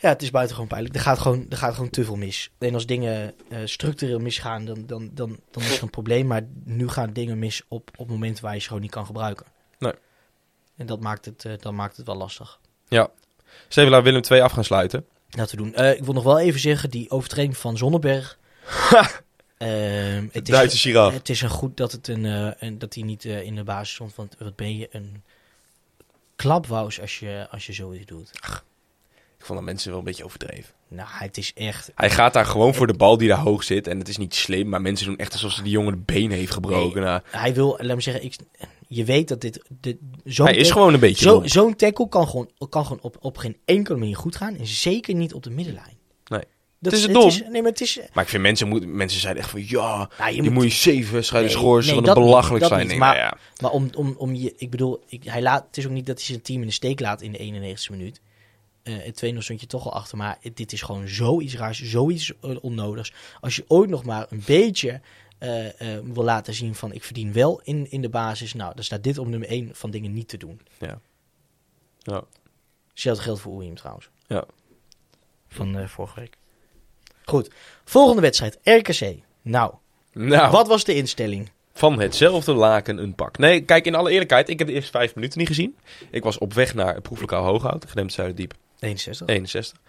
Ja, het is buitengewoon pijnlijk. Er gaat gewoon, er gaat gewoon te veel mis. En als dingen eh, structureel misgaan, dan, dan, dan, dan is er een probleem. Maar nu gaan dingen mis op, op momenten waar je ze gewoon niet kan gebruiken. Nee. En dat maakt het, dat maakt het wel lastig. Steven, laten we Willem 2 af gaan sluiten. Laten we doen. Eh, ik wil nog wel even zeggen, die overtreding van Zonneberg. Ehm, het, is, Duitse het is een goed dat, het een, een, dat hij niet in de basis stond. Want wat ben je een klapwous als je, als je zoiets doet. Ik vond dat mensen wel een beetje overdreven. Nou, het is echt... Hij gaat daar gewoon voor de bal die daar hoog zit. En het is niet slim, maar mensen doen echt alsof ze die jongen de been heeft gebroken. Nou, Hij wil, laat me zeggen, ik, je weet dat dit... dit zo'n hij is tackle- gewoon een beetje zo-. Zo'n tackle kan gewoon, kan gewoon op, op geen enkele manier goed gaan. En zeker niet op de middenlijn. Nee. Dat Het is dom. nee, maar het is... Maar ik vind mensen, moet, mensen zeiden echt van ja, Nou, je die moet- je zeven wedstrijden Nee, schorsen. nee, dat belachelijk dat zijn. niet, Ik maar- nou ja. Maar om, om, om je, ik bedoel, ik, hij laat, het is ook niet dat hij zijn team in de steek laat in de 91ste minuut. Eh het 2-0 stond je toch al achter, maar dit is gewoon zoiets raars, zoiets eh, onnodigs. Als je ooit nog maar een beetje eh, wil laten zien van ik verdien wel in, in de basis, nou, dan staat dit op nummer 1 van dingen niet te doen. Ja. Ja. Hetzelfde geldt voor Oeim trouwens. Ja. Van vorige week. Goed, volgende wedstrijd, RKC. Nou, Nou, wat was de instelling? van hetzelfde laken een pak. Nee, kijk, in alle eerlijkheid, ik heb de eerste vijf minuten niet gezien. Ik was op weg naar het proeflokaal Hooghout, gedempt Zuiderdiep 61. 61.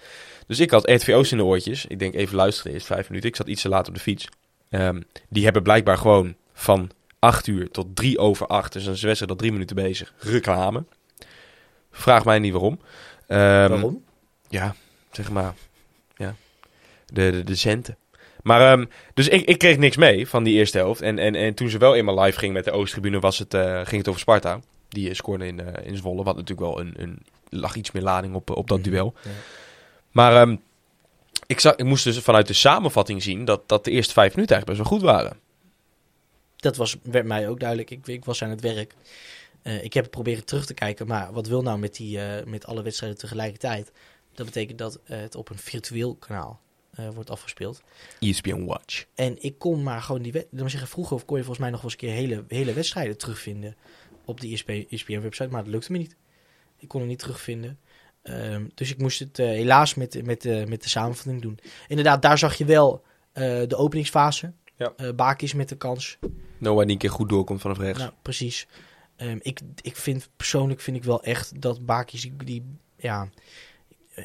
Dus ik had RTVO's in de oortjes. Ik denk even luisteren, eerst vijf minuten. Ik zat iets te laat op de fiets. Ehm, die hebben blijkbaar gewoon van 8 uur tot 3 over 8, dus dan is de wedstrijd al drie minuten bezig, reclame. Vraag mij niet waarom. Ehm, Waarom? Ja, zeg maar. Ja. De, de, de centen. Maar, ehm, dus ik, ik kreeg niks mee van die eerste helft. En, en, en toen ze wel eenmaal live ging met de Oosttribune, was het, eh, ging het over Sparta. Die eh, scoorde in, eh, in Zwolle. Wat natuurlijk wel een, een lag iets meer lading op, eh, op dat Mhm. duel. Ja. Maar ehm, ik, zag, ik moest dus vanuit de samenvatting zien dat, dat de eerste vijf minuten eigenlijk best wel goed waren. Dat was, werd mij ook duidelijk. Ik, ik was aan het werk. Ik heb het proberen terug te kijken. Maar wat wil nou met, die, met alle wedstrijden tegelijkertijd? Dat betekent dat het op een virtueel kanaal wordt afgespeeld. ESPN Watch. En ik kon maar gewoon die... wed- Laat maar zeggen, vroeger kon je volgens mij nog wel eens een keer hele, hele wedstrijden terugvinden op die E ESPN-website. Maar dat lukte me niet. Ik kon het niet terugvinden. Ehm, dus ik moest het eh, helaas met, met, eh, met de samenvatting doen. Inderdaad, daar zag je wel eh, de openingsfase. Ja. Eh, Bakis met de kans. Noah die een keer goed doorkomt vanaf rechts. Nou, precies. Ehm, ik, ik vind persoonlijk vind ik wel echt dat Bakis die, die ja,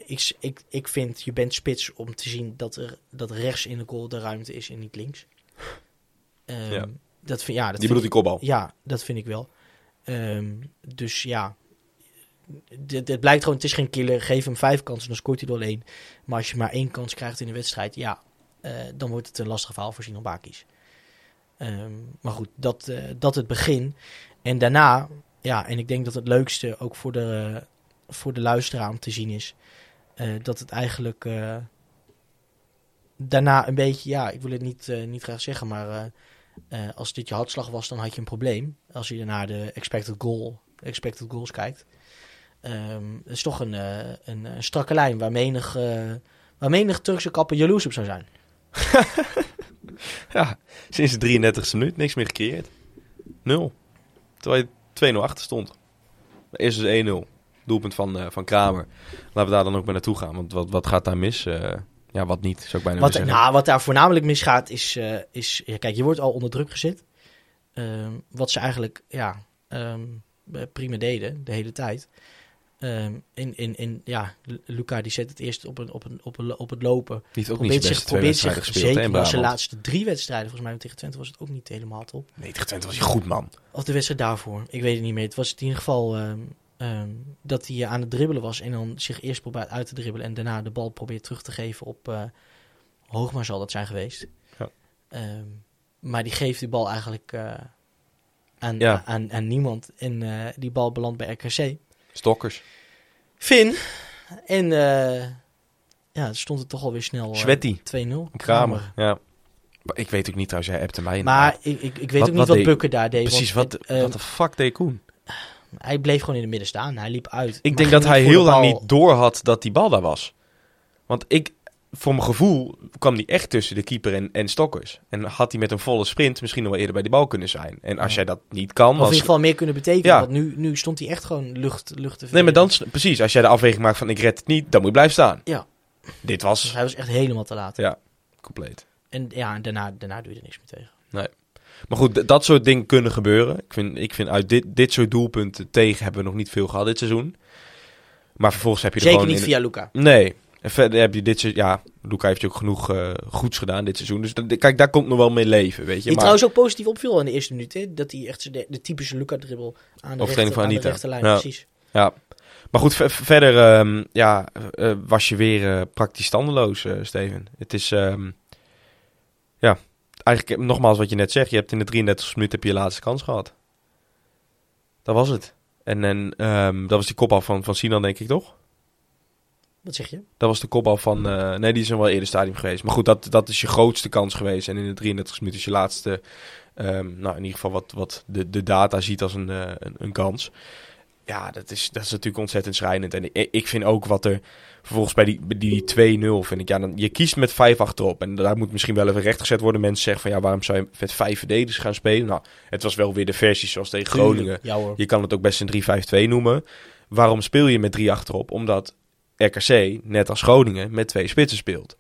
ik, ik, ik vind je bent spits om te zien dat er dat rechts in de goal de ruimte is en niet links. Ehm, Ja. Dat vind, ja, dat die vind bedoelt die kopbal. ja, dat vind ik wel. Ehm, dus ja, dit blijkt gewoon, het is geen killer. Geef hem vijf kansen, dan scoort hij er alleen. Maar als je maar één kans krijgt in de wedstrijd, ja, eh, dan wordt het een lastig verhaal voor Sinan Bakis. Ehm, maar goed, dat, eh, dat het begin. En daarna, ja, en ik denk dat het leukste ook voor de, voor de luisteraar om te zien is, eh, dat het eigenlijk daarna een beetje, ja, ik wil het niet, niet graag zeggen, maar eh, als dit je hartslag was, dan had je een probleem. Als je naar de expected goal, expected goals kijkt. Ehm het is toch een, eh, een, een strakke lijn waar menig, eh, waar Turkse kapper jaloers op zou zijn. Ja, sinds de 33e minuut niks meer gecreëerd. Nul. Terwijl je 2-0 achter stond. Eerst dus 1-0. Doelpunt van, van Kramer. Laten we daar dan ook maar naartoe gaan. Want wat, wat gaat daar mis? Ja, wat niet, zou ik bijna Wat, zeggen. nou, wat daar voornamelijk misgaat is, eh, is ja, kijk, je wordt al onder druk gezet. Ehm, wat ze eigenlijk, ja, ehm, eh, prima deden de hele tijd. Ehm en, en, en ja, Lu- Luca die zet het eerst op, een, op, een, op, een, op het lopen. Heeft ook niet Probeert zijn zich, probeert zich gespeeld zeker in zijn laatste drie wedstrijden, volgens mij tegen Twente was het ook niet helemaal top. Nee, tegen Twente was hij goed, man. Of de wedstrijd daarvoor, ik weet het niet meer. Het was in ieder geval ehm, dat hij aan het dribbelen was en dan zich eerst probeert uit te dribbelen en daarna de bal probeert terug te geven op eh Hoogma zal dat zijn geweest. Ja. Ehm, maar die geeft die bal eigenlijk eh, aan, Ja. aan, aan niemand en eh, die bal belandt bij RKC. Stokkers. Finn en ja, het stond het toch alweer snel eh, Sweaty. 2-0. Op Kramer. Ja. Ik weet ook niet trouwens, jij appte mij. Maar ik, ik, ik weet Wat- ook niet wat wat Bukker daar deed. Precies, want wat, het, eh, wat de fuck deed Koen? Hij bleef gewoon in het midden staan. Hij liep uit. Ik denk dat hij heel lang bal. niet door had dat die bal daar was. Want ik, voor mijn gevoel, kwam die echt tussen de keeper en, en Stokkers. En had hij met een volle sprint misschien nog wel eerder bij die bal kunnen zijn. En als Ja. jij dat niet kan, Of in ieder geval meer kunnen betekenen. Ja. Want nu, nu stond hij echt gewoon lucht, lucht te Nee, maar dan, precies, als jij de afweging maakt van ik red het niet, dan moet je blijven staan. Ja. Dit Dus was hij was echt helemaal te laat. Ja. compleet. En ja, en daarna, daarna doe je er niks meer tegen. Maar goed, dat soort dingen kunnen gebeuren. Ik vind, ik vind uit dit, dit soort doelpunten tegen hebben we nog niet veel gehad dit seizoen. Maar vervolgens heb je er Zeker gewoon... niet via Luca. Nee. En verder heb je dit seizoen... Ja, Luca heeft je ook genoeg eh, goeds gedaan dit seizoen. Dus dat- kijk, daar komt nog wel mee leven, weet je. Die Maar, trouwens ook positief opviel in de eerste minuut. Hè? Dat hij echt de, de typische Luca-dribbel aan de, rechter, van aan de rechterlijn. Ja. Precies. ja. maar goed, ver- verder ehm, ja, eh, was je weer eh, praktisch standeloos, Steven. Het is... ehm, eigenlijk nogmaals wat je net zegt. Je hebt in de 33 minuut heb je je laatste kans gehad. Dat was het. En, en ehm, dat was die kopbal van, van Sinan, denk ik, toch? Wat zeg je? Dat was de kopbal van... eh, nee, die is wel eerder stadium geweest. Maar goed, dat, dat is je grootste kans geweest. En in de 33 minuten is je laatste... ehm, nou, in ieder geval wat, wat de, de data ziet als een, eh, een, een kans. Ja, dat is, dat is natuurlijk ontzettend schrijnend. En ik, ik vind ook wat er... Vervolgens bij die, die 2-0 vind ik... Ja, dan, je kiest met 5 achterop. En daar moet misschien wel even rechtgezet worden. Mensen zeggen van... Ja, waarom zou je met 5 verdedigers gaan spelen? Nou, het was wel weer de versie zoals tegen Groningen. Ja. Je kan het ook best een 3-5-2 noemen. Waarom speel je met drie achterop? Omdat RKC, net als Groningen, met twee spitsen speelt.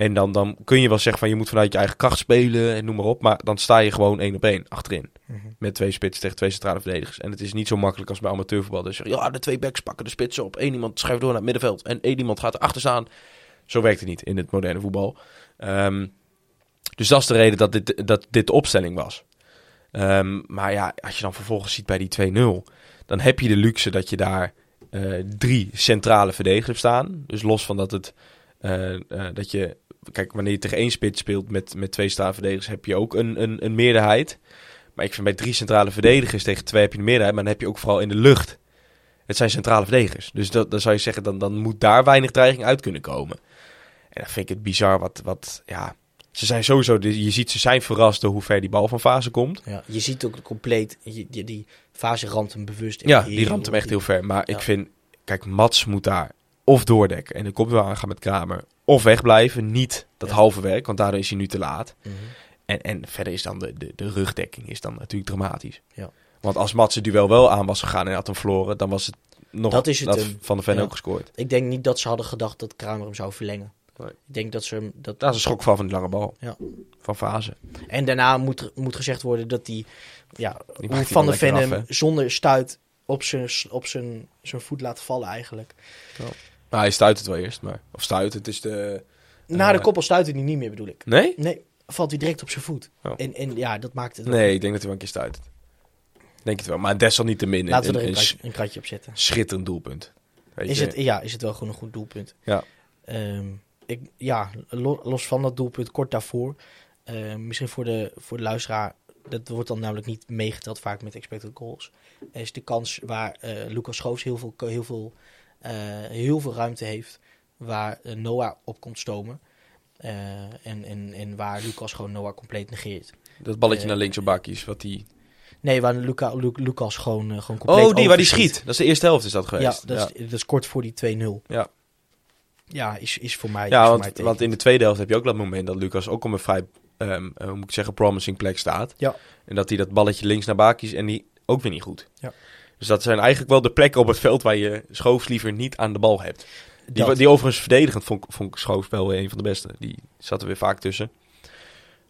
En dan, dan kun je wel zeggen van je moet vanuit je eigen kracht spelen en noem maar op. Maar dan sta je gewoon één op één achterin. Mhm. Met twee spitsen tegen twee centrale verdedigers. En het is niet zo makkelijk als bij amateurvoetbal. Dus ja, de twee backs pakken de spitsen op. Eén iemand schuift door naar het middenveld. En één iemand gaat erachter staan. Zo werkt het niet in het moderne voetbal. Ehm, dus dat is de reden dat dit, dat dit de opstelling was. Ehm, maar ja, als je dan vervolgens ziet bij die 2-0, dan heb je de luxe dat je daar eh, drie centrale verdedigers staan. Dus los van dat het eh, eh, dat je, kijk, wanneer je tegen één spits speelt met, met twee centrale verdedigers, heb je ook een, een, een meerderheid. Maar ik vind bij drie centrale verdedigers tegen twee heb je een meerderheid, maar dan heb je ook vooral in de lucht. Het zijn centrale verdedigers. Dus dat, dan zou je zeggen, dan, dan moet daar weinig dreiging uit kunnen komen. En dan vind ik het bizar wat, wat ja, ze zijn sowieso, je ziet ze zijn verrast door hoe ver die bal van fase komt. Ja, je ziet ook compleet, je- die, die fase ramt hem bewust. Ja, die ramt hem echt heel ver. Maar Ja. ik vind, kijk, Mats moet daar of doordekken en de kop weer aangaan met Kramer. Of wegblijven, niet dat Ja. halve werk, want daardoor is hij nu te laat. Mhm. En, en verder is dan de, de, de rugdekking is dan natuurlijk dramatisch. Ja. Want als Mats het duel wel aan was gegaan en had hem verloren, dan was het nog Dat is het. Van de Ven Ja. ook gescoord. Ik denk niet dat ze hadden gedacht dat Kramer hem zou verlengen. Nee. Ik denk dat ze hem... Dat, Dat is een schokval van die lange bal. Ja. Van fase. En daarna moet, moet gezegd worden dat die, ja, Die hoe Van wel der Ven lekker hem af, hè? zonder stuit op zijn, op zijn, zijn voet laat vallen eigenlijk. Nou, hij stuit het wel eerst, maar... Of stuit, het is de... Na de Eh, koppel stuit hij niet meer bedoel ik. Nee? Nee, valt hij direct op zijn voet. Oh. En, en ja, dat maakt het... Nee, ik denk dat hij wel een keer stuit. Denk het wel. Maar desalniettemin Laten we er een, een, kratje, een kratje op zetten. schitterend doelpunt. Weet Is je? het, ja, is het wel gewoon een goed doelpunt. Ja. Ehm, ik, ja, lo- los van dat doelpunt kort daarvoor. eh, misschien voor de, voor de luisteraar. Dat wordt dan namelijk niet meegeteld vaak met expected goals. Is de kans waar eh, Lucas Schoofs heel veel, heel, veel, heel veel ruimte heeft. Waar eh, Noah op komt stomen. Eh, en, en, en waar Lucas gewoon Noah compleet negeert. Dat balletje Eh, naar links op bakjes, wat die... Nee, waar Luca, Lu- Lucas gewoon, eh, gewoon compleet Oh, die waar die schiet. Dat is de eerste helft is dat Ja, geweest. dat is, dat is kort voor die 2-0. Ja. Ja, is, is voor mij. Ja, want, mij want in de tweede helft heb je ook dat moment dat Lucas ook op een vrij, ehm, eh, hoe moet ik zeggen, promising plek staat. Ja. En dat hij dat balletje links naar Bakis en die ook weer niet goed. Ja. Dus dat zijn eigenlijk wel de plekken op het veld waar je Schoofs liever niet aan de bal hebt. Die, Dat. die overigens verdedigend vond, ik- vond ik Schoofs wel weer een van de beste. Die zat er weer vaak tussen.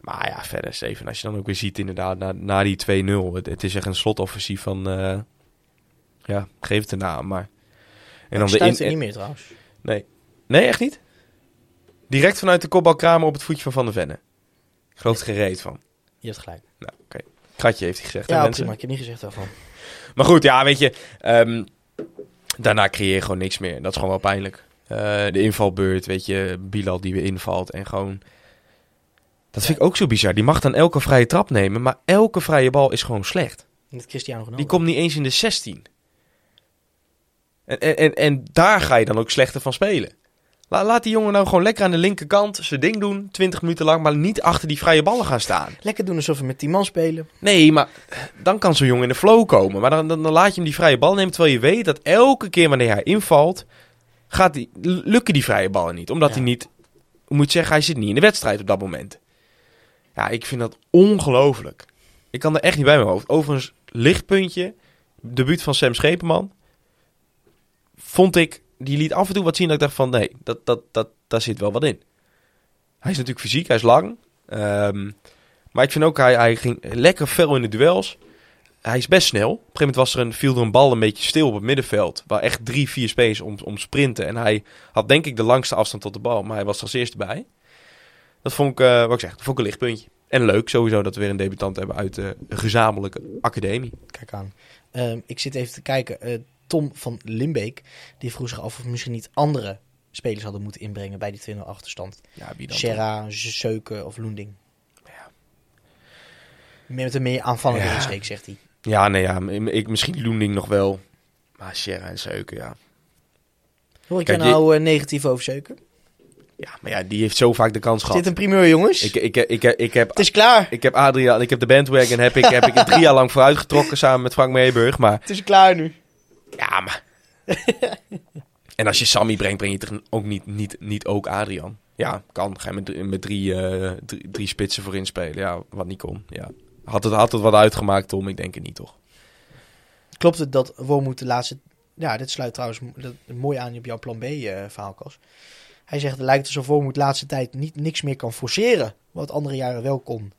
Maar ja, verder Steven, als je dan ook weer ziet inderdaad na, na die 2-0. Het, het is echt een slotoffensief van, eh, ja, geef het een naam, maar... En dan de in, er niet meer trouwens. Nee. Nee, echt niet? Direct vanuit de kopbal Kramer op het voetje van Van der Venne. Ik geloof er geen reet van. Je hebt gelijk. Nou, oké. Kratje heeft hij gezegd, hè, Ja, mensen? prima. Ik heb niet gezegd daarvan. Maar goed, ja, weet je. ehm, daarna creëer je gewoon niks meer. Dat is gewoon wel pijnlijk. Eh, de invalbeurt, weet je. Bilal die weer invalt en gewoon... Dat vind ik ook zo bizar. Die mag dan elke vrije trap nemen, maar elke vrije bal is gewoon slecht. Met Cristiano Ronaldo. Die komt niet eens in de 16. En, en, en, en daar ga je dan ook slechter van spelen. La- laat die jongen nou gewoon lekker aan de linkerkant zijn ding doen, 20 minuten lang, maar niet achter die vrije ballen gaan staan. Lekker doen alsof we met die man spelen. Nee, maar dan kan zo'n jongen in de flow komen. Maar dan, dan, dan laat je hem die vrije bal nemen, terwijl je weet dat elke keer wanneer hij invalt, gaat die, lukken die vrije ballen niet. Omdat Ja. hij niet, hoe moet je zeggen, hij zit niet in de wedstrijd op dat moment. Ja, ik vind dat ongelooflijk. Ik kan er echt niet bij mijn hoofd. Overigens, lichtpuntje, debuut van Sam Schepenman, vond ik die liet af en toe wat zien dat ik dacht van nee, dat, dat, dat, daar zit wel wat in. Hij is natuurlijk fysiek, hij is lang. Ehm, maar ik vind ook, hij, hij ging lekker fel in de duels. Hij is best snel. Op een gegeven moment was er een, viel er een bal een beetje stil op het middenveld. Waar echt drie, vier spelers om, om sprinten. En hij had denk ik de langste afstand tot de bal. Maar hij was als eerste bij. Dat vond ik, eh, wat ik zeg, dat vond ik een lichtpuntje. En leuk sowieso dat we weer een debutant hebben uit de gezamenlijke academie. Kijk aan. Ehm, ik zit even te kijken. Eh, Tom van Limbeek, die vroeg zich af of misschien niet andere spelers hadden moeten inbrengen bij die 2-0 achterstand. Ja, wie dan? Serra, Zeuken of Loending. Meer met een meer aanvallende Ja. insteek, zegt hij. Ja, nee, ja. Ik, misschien Loending nog wel. Maar Sierra en Zeuken, ja. Hoor ik Kijk, nou eh, negatief over Zeuken? Ja, maar ja, die heeft zo vaak de kans gehad. dit een primeur, jongens? Ik, ik, ik, ik, ik heb Het is klaar. Ik heb Adriaan, ik heb de bandwagon heb ik, heb ik drie jaar lang vooruitgetrokken samen met Frank Meeburg. Maar Het is klaar nu. Ja, maar. en als je Sammy brengt, breng je toch ook niet, niet, niet ook Adriaan. Ja, kan. Ga je met, drie- met drie, eh, drie, drie spitsen voor inspelen. Ja, wat niet kon. Ja. Had, het, had het wat uitgemaakt, Tom? Ik denk het niet, toch? Klopt het dat Wormoed de laatste... Ja, dit sluit trouwens mooi aan op jouw plan B eh verhaal. Hij zegt, het lijkt alsof Wormoed de laatste tijd niet, niks meer kan forceren. Wat andere jaren wel kon.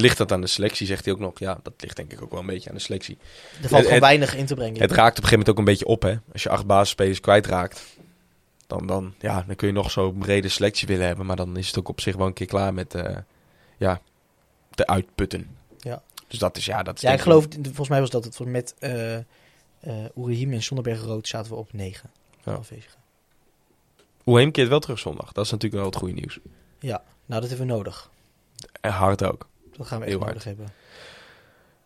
Ligt dat aan de selectie, zegt hij ook nog. Ja, dat ligt denk ik ook wel een beetje aan de selectie. Er valt Het- gewoon het- weinig in te brengen. Het raakt op een gegeven moment ook een beetje op, hè. Als je acht basisspelers kwijtraakt, dan, dan, ja, dan kun je nog zo'n brede selectie willen hebben. Maar dan is het ook op zich wel een keer klaar met, eh, ja, de uitputten. Ja. Dus dat is, ja, dat is ja, ik geloof, volgens mij was dat het. Met Oerihim en Zonderberg Rood zaten we op 9. Ja. Oeheem keert wel terug zondag. Dat is natuurlijk wel het goede nieuws. Ja, nou dat hebben we nodig. En hard ook. Dat gaan we echt nodig hebben.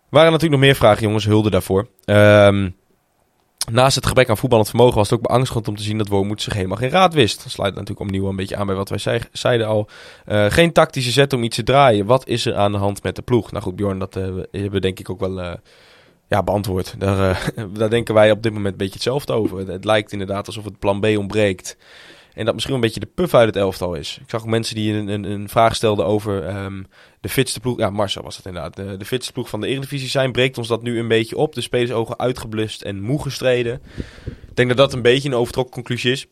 waren natuurlijk nog meer vragen, jongens. Hulde daarvoor. Ehm, naast het gebrek aan voetballend vermogen was het ook beangstigend om te zien dat Wormoed zich helemaal geen raad wist. Dat sluit natuurlijk opnieuw een beetje aan bij wat wij zei- zeiden al. Eh, geen tactische zet om iets te draaien. Wat is er aan de hand met de ploeg? Nou goed, Bjorn, dat eh, hebben we denk ik ook wel eh, ja, beantwoord. Daar, daar denken wij op dit moment een beetje hetzelfde over. Het, het lijkt inderdaad alsof het plan B ontbreekt. En dat misschien een beetje de puff uit het elftal is. Ik zag ook mensen die een, een, vraag stelden over ehm, de fitste ploeg. Ja, Marcel was het inderdaad. De, de fitste ploeg van de Eredivisie zijn. Breekt ons dat nu een beetje op. De spelersogen uitgeblust en moe gestreden. Ik denk dat dat een beetje een overtrokken conclusie is.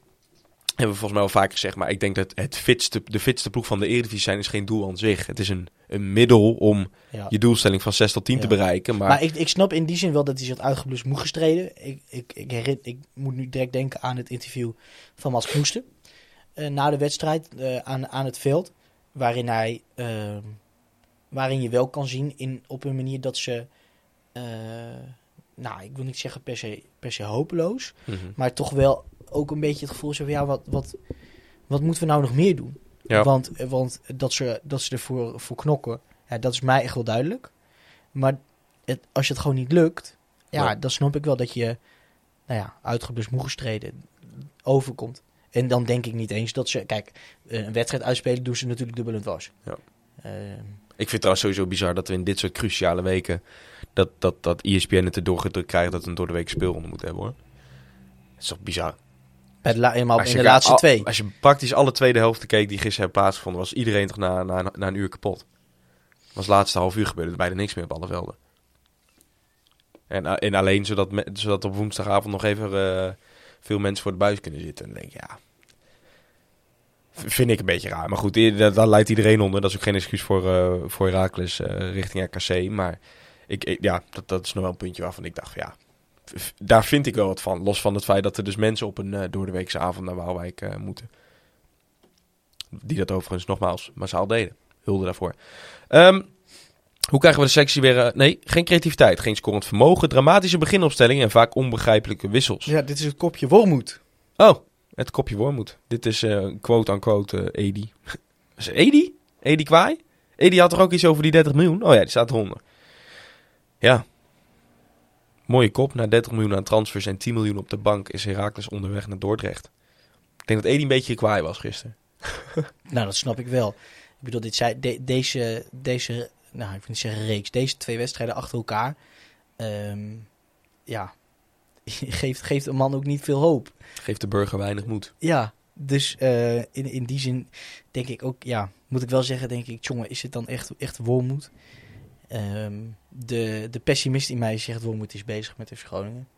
Hebben we volgens mij al vaker gezegd. Maar ik denk dat het fitste, de fitste ploeg van de Eredivisie zijn is geen doel aan zich. Het is een, een middel om Ja. je doelstelling van 6 tot 10 te bereiken. Maar, Maar, ik, ik snap in die zin wel dat hij zich uitgeblust moe gestreden. Ik, ik, ik, ik moet nu direct denken aan het interview van Mats Knoesten. eh, na de wedstrijd eh, aan, aan het veld. Waarin hij. ehm, waarin je wel kan zien in, op een manier dat ze. eh, nou, ik wil niet zeggen per se, per se hopeloos. Mhm. Maar toch wel ook een beetje het gevoel zo van ja, wat, wat, wat moeten we nou nog meer doen? ja. Want, want dat, ze, dat ze ervoor voor knokken, ja, dat is mij echt wel duidelijk. Maar het, als je het gewoon niet lukt, ja, dan snap ik wel dat je, nou ja, uitgeblust moe gestreden overkomt. En dan denk ik niet eens dat ze, kijk, een wedstrijd uitspelen doen ze natuurlijk dubbel en dwars. Ja. Ehm, Ik vind het trouwens sowieso bizar dat we in dit soort cruciale weken... dat, dat, dat ESPN het erdoor gedrukt krijgt dat we een door de week speelronde moeten hebben, hoor. Dat is toch bizar? Bij de in de laatste al- twee. Als je praktisch alle tweede helften keek die gisteren hebben plaatsgevonden... was iedereen toch na, na, na een uur kapot. Was het laatste half uur gebeurde er bijna niks meer op alle velden. En, eh, en alleen zodat, me- zodat op woensdagavond nog even eh, veel mensen voor de buis kunnen zitten. En dan denk ik, ja... Vind ik een beetje raar. Maar goed, daar, daar leidt iedereen onder. Dat is ook geen excuus voor, eh voor Heracles eh, richting RKC. Maar ik, ik- ja, dat, dat is nog wel een puntje waarvan ik dacht, ja... Daar vind ik wel wat van. Los van het feit dat er dus mensen op een eh door de weekse avond naar Waalwijk eh, moeten. Die dat overigens nogmaals massaal deden. Hulde daarvoor. Ehm, hoe krijgen we de sectie weer... eh, nee, geen creativiteit, geen scorend vermogen, dramatische beginopstellingen en vaak onbegrijpelijke wissels. Ja, dit is het kopje Wormoed. Oh, het kopje wormoed. Dit is eh quote-unquote eh Edi. Is Edi? Edi Kwaai? Edi had toch ook iets over die 30 miljoen? Oh ja, die staat eronder. Ja. Mooie kop. Na 30 miljoen aan transfers en 10 miljoen op de bank is Heracles onderweg naar Dordrecht. Ik denk dat Edi een beetje kwaai was gisteren. Nou, dat snap ik wel. Ik bedoel, dit zei, de- deze, deze, nou, ik wil niet zeggen reeks, deze twee wedstrijden achter elkaar, ehm, ja, geeft, geeft een man ook niet veel hoop. Geeft de burger weinig moed. Ja, dus eh, in, in die zin denk ik ook, ja, moet ik wel zeggen, denk ik, jongen, is het dan echt, echt Wormoed? Ehm, de, de pessimist in mij zegt Wormoed is bezig met FC Groningen.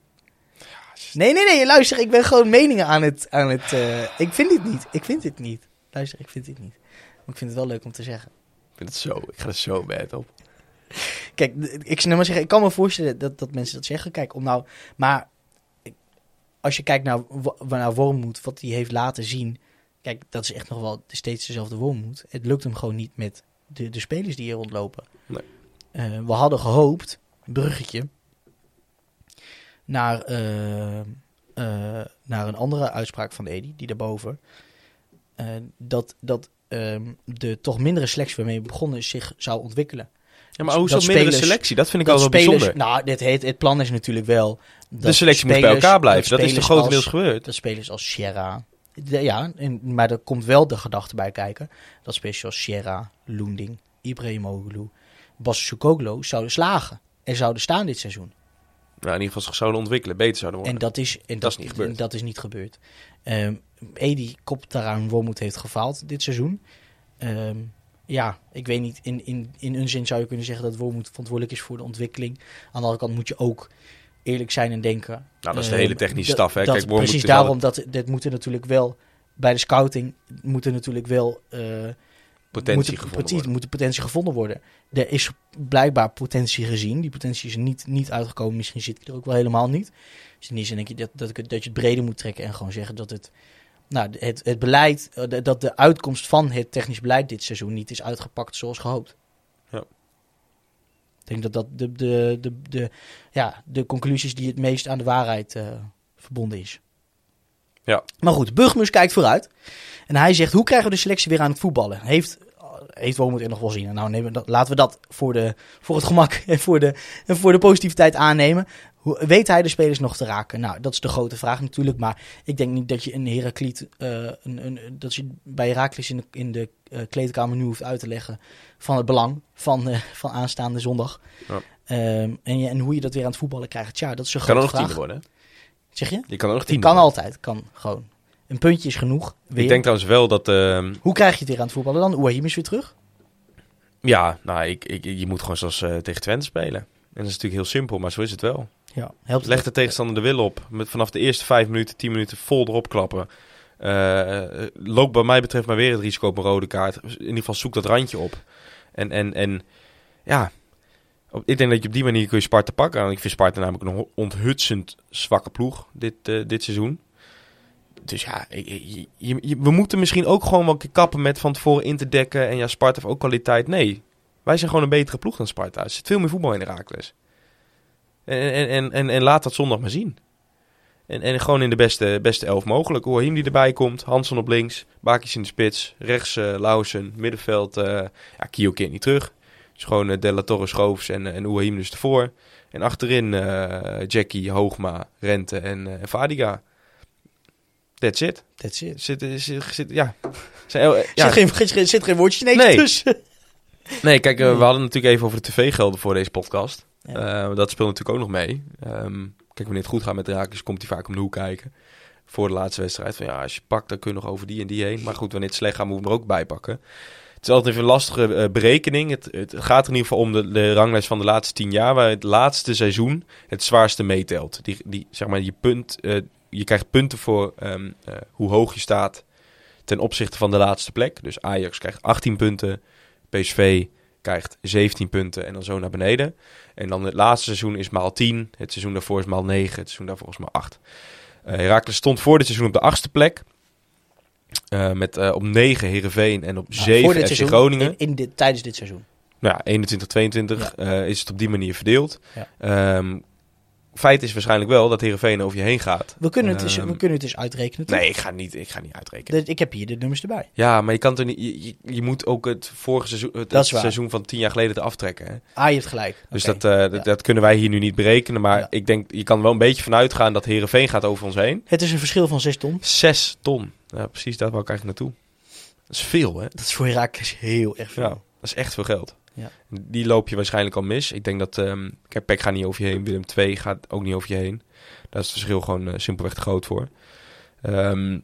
Nee, nee, nee, luister, ik ben gewoon meningen aan het... Aan het eh, ik vind dit niet, ik vind dit niet. Luister, ik vind dit niet. Maar ik vind het wel leuk om te zeggen. Ik vind het zo, ik ga er zo bad op. Kijk, ik, zou maar zeggen, ik kan me voorstellen dat, dat mensen dat zeggen. Kijk, om nou... Maar als je kijkt naar, naar Wormoed, wat hij heeft laten zien... Kijk, dat is echt nog wel steeds dezelfde Wormoed. Het lukt hem gewoon niet met de, de spelers die hier rondlopen. Nee. Eh, we hadden gehoopt, bruggetje, naar, eh, eh, naar een andere uitspraak van Edi, die daarboven. dat dat ehm, de toch mindere selectie waarmee we begonnen zich zou ontwikkelen. Ja, maar hoe is dat, Dat mindere selectie? Dat vind ik Dat wel spelers, bijzonder. nou, dit heet, het plan is natuurlijk wel. Dat de selectie moet bij elkaar blijven. Dat, is toch grotendeels als- gebeurd? Dat spelers als Sierra. de- ja, en, maar er komt wel de gedachte bij kijken. Dat spelers zoals Sierra, Loending, Ibrahimoglu, Bassukoglu zouden slagen. En zouden staan dit seizoen. Nou, in ieder geval zich zouden ontwikkelen, beter zouden worden. En dat is, en Dat is niet gebeurd. en dat is niet gebeurd. Ehm Edi kopt daaraan Wormoed heeft gefaald dit seizoen. Ehm, ja, ik weet niet. In, in, in een zin zou je kunnen zeggen dat Wormoed verantwoordelijk is voor de ontwikkeling. Aan de andere kant moet je ook eerlijk zijn en denken. nou, dat is de ehm, hele technische dat- staf. Hè? dat- Kijk, precies daarom dat dit moeten natuurlijk wel bij de scouting moeten natuurlijk wel eh, potentie moet, gevonden worden. moet de potentie gevonden worden. Er is blijkbaar potentie gezien. Die potentie is niet, niet uitgekomen. Misschien zit die er ook wel helemaal niet. Dus in die zin denk ik dat, dat, ik dat je het breder moet trekken en gewoon zeggen dat het, nou, het, het beleid, eh, de- dat de uitkomst van het technisch beleid dit seizoen niet is uitgepakt zoals gehoopt. Ja. Ik denk dat dat de, de, de, de, ja, de conclusies die het meest aan de waarheid eh, verbonden is. Ja. Maar goed, Burgmus kijkt vooruit. En hij zegt, hoe krijgen we de selectie weer aan het voetballen? Heeft, heeft Wormoed er nog wel zien? Nou, nemen we dat, laten we dat voor, de, voor het gemak en voor de, en voor de positiviteit aannemen. Hoe, weet hij de spelers nog te raken? Nou, dat is de grote vraag natuurlijk. Maar ik denk niet dat je een Herakliet, eh, een, een, dat je bij Herakles in de, in de eh, kleedkamer nu hoeft uit te leggen van het belang van, eh, van aanstaande zondag. Ja. Ehm, en, je, en hoe je dat weer aan het voetballen krijgt. Tja, dat is een Je kan grote ook nog vraag. tiende worden. hè? Zeg je? Je kan ook nog tiende kan altijd. Kan gewoon. Een puntje is genoeg. Weer. Ik denk trouwens wel dat... ehm, Hoe krijg je het weer aan het voetballen dan? Oahim is weer terug. ja, nou, ik, ik, je moet gewoon zoals eh, tegen Twente spelen. En dat is natuurlijk heel simpel, maar zo is het wel. Ja, helpt Leg de tegenstander de wil op. Met vanaf de eerste vijf minuten, tien minuten vol erop klappen. Eh loop bij mij betreft maar weer het risico op een rode kaart. In ieder geval zoek dat randje op. En, en, en ja, ik denk dat je op die manier kun je Sparta pakken. En ik vind Sparta namelijk een onthutsend zwakke ploeg dit, eh, dit seizoen. Dus ja, we moeten misschien ook gewoon wel kappen met van tevoren in te dekken. En ja, Sparta heeft ook kwaliteit. Nee, wij zijn gewoon een betere ploeg dan Sparta. Er zit veel meer voetbal in Herakles. En, en, en, en, en laat dat zondag maar zien. En, en gewoon in de beste, beste elf mogelijk. Oahim die erbij komt. Hansen op links. Bakis in de spits. Rechts eh Lausen. Middenveld. eh ja, Kio keert niet terug. Dus gewoon eh, De La Torre Schoofs en, eh, en Oahim dus ervoor. En achterin eh, Jackie, Hoogma, Rente en, en Vadiga. That's it. That's it. Zit, zit, zit, ja. Zijn, ja. Zit, geen, zit, zit geen woordje Nee. tussen. Nee, kijk, we hadden natuurlijk even over de tv-gelden voor deze podcast. Ja. Dat speelt natuurlijk ook nog mee. Ehm, kijk, wanneer het goed gaat met Raakjes, komt hij vaak om de hoek kijken. Voor de laatste wedstrijd. Van ja, als je pakt, dan kun je nog over die en die heen. Maar goed, wanneer het slecht gaat, moeten we hem er ook bij pakken. Het is altijd even een lastige eh, berekening. Het, het gaat er in ieder geval om de, ranglijst van de laatste tien jaar. Waar het laatste seizoen het zwaarste meetelt. Die, die, zeg maar, je, punt, eh, je krijgt punten voor ehm, eh, hoe hoog je staat ten opzichte van de laatste plek. Dus Ajax krijgt 18 punten. PSV krijgt 17 punten en dan zo naar beneden. En dan het laatste seizoen is maal 10. Het seizoen daarvoor is maal 9. Het seizoen daarvoor is maal 8. Eh Herakles stond voor dit seizoen op de achtste plek. Eh, met eh, op 9 Heerenveen en op Nou, 7 voor dit FC Groningen. In, in dit, tijdens dit seizoen. Nou ja, 21, 22 eh, is het op die manier verdeeld. Ja. Ehm, feit is waarschijnlijk wel dat Heerenveen over je heen gaat. We kunnen, het Ehm, we kunnen het eens uitrekenen. toch? Nee, ik ga niet, ik ga niet uitrekenen. Ik heb hier de nummers erbij. Ja, maar je kan er niet. Je, moet ook het vorige seizoen, het, seizoen van tien jaar geleden te aftrekken. Hè? Ah, je hebt gelijk. Dus dat, eh, dat, Ja. dat kunnen wij hier nu niet berekenen. Maar Ja. ik denk, je kan wel een beetje van uitgaan dat Herenveen gaat over ons heen. Het is een verschil van 6 ton. Zes ton. Ja, precies, daar wou ik eigenlijk naartoe. Dat is veel, hè? Dat is voor Herakles heel erg veel. Ja, dat is echt veel geld. Ja. Die loop je waarschijnlijk al mis. Ik denk dat... Peck gaat niet over je heen. Willem II gaat ook niet over je heen. Daar is het verschil gewoon eh, simpelweg te groot voor. Ehm,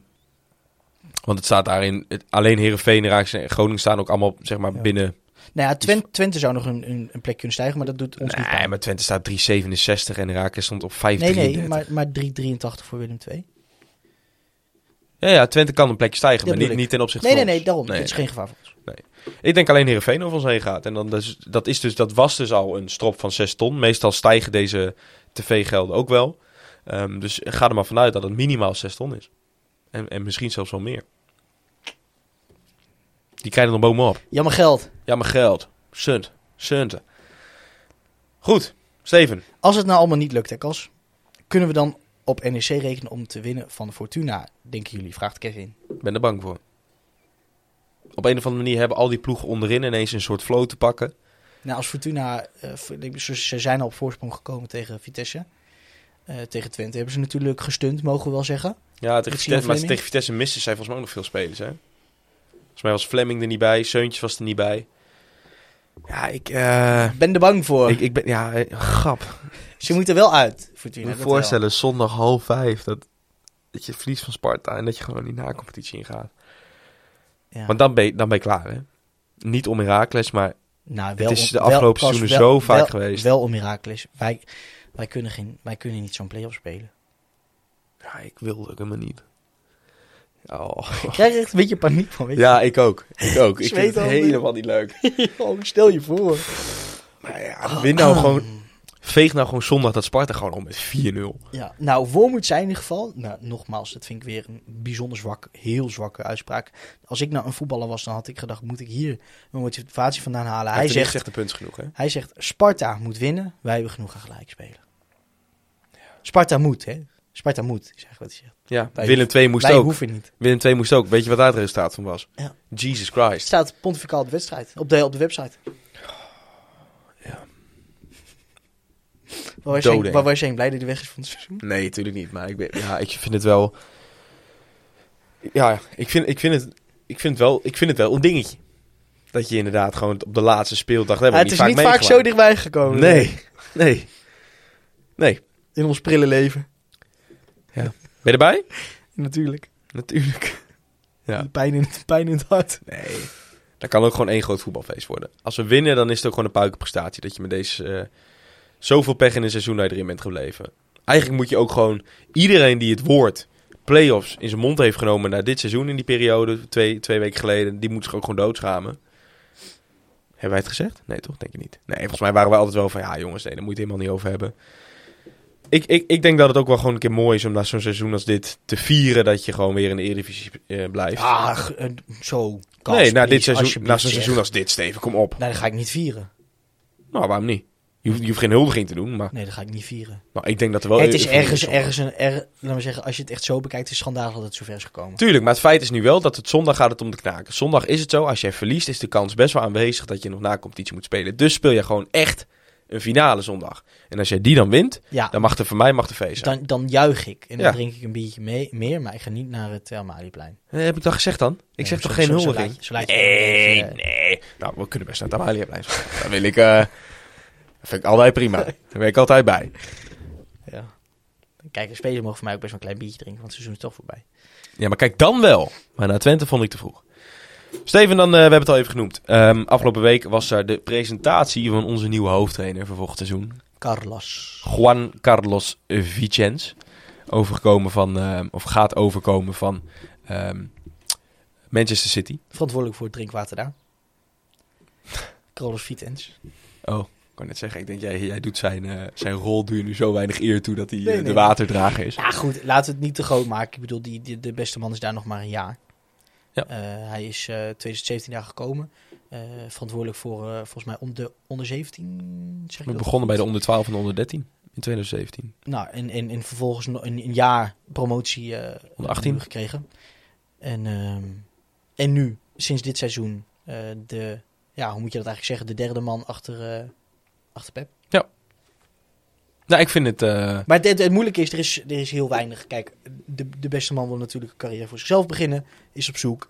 want het staat daarin... Het, alleen Heerenveen, Raakse en Groningen staan ook allemaal zeg maar, Ja. binnen Nou ja, Twente, Twente zou nog een, een, een plek kunnen stijgen, maar dat doet ons niet Nee, maar Twente staat 3,67 en Raakles stond op 5,33. Nee, nee, maar, maar 3,83 voor Willem II. Ja, ja, Twente kan een plekje stijgen, Dat maar niet, ik. niet ten opzichte Nee, nee, van nee, ons. daarom. Nee, Het is nee. geen gevaar voor Ik denk alleen Heerenveen over ons heen gaat. En dan dus, dat, is dus, dat was dus al een strop van 6 ton. Meestal stijgen deze tv-gelden ook wel. Ehm, dus ga er maar vanuit dat het minimaal 6 ton is. En, en misschien zelfs wel meer. Die krijgen er bovenop. Jammer geld. Ja, maar geld. Sunt. Sunten. Goed. Steven. Als het nou allemaal niet lukt, hè, Kas, kunnen we dan op NEC rekenen om te winnen van Fortuna, denken jullie? Vraagt Kevin. Ik ben er bang voor. Op een of andere manier hebben al die ploegen onderin ineens een soort flow te pakken. Nou, als Fortuna, eh, ze ze zijn al op voorsprong gekomen tegen Vitesse. Eh, tegen Twente hebben ze natuurlijk gestund, mogen we wel zeggen. Ja, tegen Vitesse, maar tegen Vitesse misten zij volgens mij ook nog veel spelers, hè? Volgens mij was Fleming er niet bij, Seuntjes was er niet bij. Ja, ik, eh, Ik ben er bang voor. ik, ik ben, ja, grap. Ze moeten wel uit, Ik Fortuna. me dat voorstellen, zondag half vijf, dat, dat je verliest van Sparta en dat je gewoon niet na competitie ingaat. Wel. Ja. Want dan ben, je, dan ben je klaar, hè? Niet om Herakles, maar Nou, Het is om- de afgelopen seizoenen zo vaak wel- geweest. Wel om Heracles. Wij, wij, kunnen geen, wij kunnen niet zo'n play-off spelen. ja, ik wil het helemaal niet. Oh. Ik krijg echt een beetje paniek van, weet je. Ja, ik ook. Ik ook. Ik vind het helemaal niet leuk. Oh, stel je voor. Maar ja, win nou gewoon, veeg nou gewoon zondag dat Sparta gewoon om met 4-0. Ja, nou, voor moet zijn in ieder geval. Nou, nogmaals, dat vind ik weer een bijzonder zwak, heel zwakke uitspraak. Als ik nou een voetballer was, dan had ik gedacht, moet ik hier een motivatie vandaan halen? Hij zegt, zegt de punt genoeg, hè? hij zegt, Sparta moet winnen, wij hebben genoeg aan gelijk spelen. Sparta moet, hè? Sparta moet, is eigenlijk wat hij zegt. Ja, Wij Willem 2 moest wij ook. hoeven niet. Willem 2 moest ook. Weet je wat daar het resultaat van was? Ja. Jesus Het Christ. staat pontificaal op de wedstrijd, op de, op de website. Ja. Waar was, je, waar was je blij dat hij weg is van het seizoen? Nee, natuurlijk niet. Maar ik, ben, ja, ik vind het wel... Ja, ik vind, ik, vind het, ik, vind het wel, ik vind het wel een dingetje. Dat je inderdaad gewoon op de laatste speeldag... hebben Ja, we het is niet vaak zo dichtbij gekomen. Nee, nee. Nee. In ons prille leven, Ben je erbij? natuurlijk. Natuurlijk. Ja. Pijn in, pijn in het hart. Nee. Dat kan ook gewoon één groot voetbalfeest worden. Als we winnen, dan is het ook gewoon een puikenprestatie. Dat je met deze eh, zoveel pech in een seizoen dat je erin bent gebleven. Eigenlijk moet je ook gewoon iedereen die het woord play-offs in zijn mond heeft genomen na dit seizoen in die periode, twee, twee weken geleden, die moet zich ook gewoon doodschamen. Hebben wij het gezegd? Nee, toch? Denk je niet. Nee, volgens mij waren wij altijd wel van, ja jongens, nee, daar moet je het helemaal niet over hebben. Ik, ik, ik denk dat het ook wel gewoon een keer mooi is om na zo'n seizoen als dit te vieren dat je gewoon weer in de Eredivisie eh, blijft. Ach, eh, zo. Nee, na, dit seizoen, na zo'n seizoen als dit, Steven, kom op. Nee, dat ga ik niet vieren. Nou, waarom niet? Je hoeft, je hoeft geen huldiging te doen, maar Nee, dat ga ik niet vieren. nou, ik denk dat er wel... het is ergens, ergens een, er, laten we zeggen, als je het echt zo bekijkt, is het schandalig dat het zover is gekomen. Tuurlijk, maar het feit is nu wel dat het zondag gaat het om de knaken. Zondag is het zo, als jij verliest is de kans best wel aanwezig dat je nog na competitie moet spelen. Dus speel je gewoon echt een finale zondag. En als jij die dan wint, Ja, dan mag er voor mij mag de feest zijn. dan, dan juich ik. En dan Ja. drink ik een biertje mee, meer, maar ik ga niet naar het Elmaliplein. Eh, heb ik dat gezegd dan? Ik Nee, zeg toch geen zo- huldiging? laat- laat nee, nee. Nou, we kunnen best naar het Amalia blijven. Dan wil ik... eh dat vind ik altijd prima. Daar ben ik altijd bij. Ja. Kijk, de spelers mogen voor mij ook best wel een klein biertje drinken, want het seizoen is toch voorbij. Ja, maar kijk dan wel. Maar naar Twente vond ik te vroeg. Steven, dan, eh, we hebben het al even genoemd. Ehm, afgelopen week was er de presentatie van onze nieuwe hoofdtrainer voor volgend seizoen. Carlos. Juan Carlos Vicens. Overgekomen van, ehm, of gaat overkomen van ehm, Manchester City. Verantwoordelijk voor het drinkwater daar. Carlos Vitens. Oh, kan net zeggen, ik denk, jij, jij doet zijn, eh, zijn rol, je nu zo weinig eer toe dat hij eh, Nee, de waterdrager is. Ja, goed, laten we het niet te groot maken. Ik bedoel, die, die, de beste man is daar nog maar een jaar. Ja. Eh, hij is eh 2017 daar gekomen. Verantwoordelijk voor, volgens mij, om de onder 17. Zeg We begonnen bij de onder 12 en de onder 13 in 2017. Nou, en, en, en vervolgens een, een jaar promotie Onder 18. gekregen. En, ehm, en nu, sinds dit seizoen, de, ja, hoe moet je dat eigenlijk zeggen, de derde man achter, achter Pep. Nou, ik vind het... eh, Maar het, het, moeilijke is er, is, er is heel weinig. Kijk, de, de beste man wil natuurlijk een carrière voor zichzelf beginnen, is op zoek.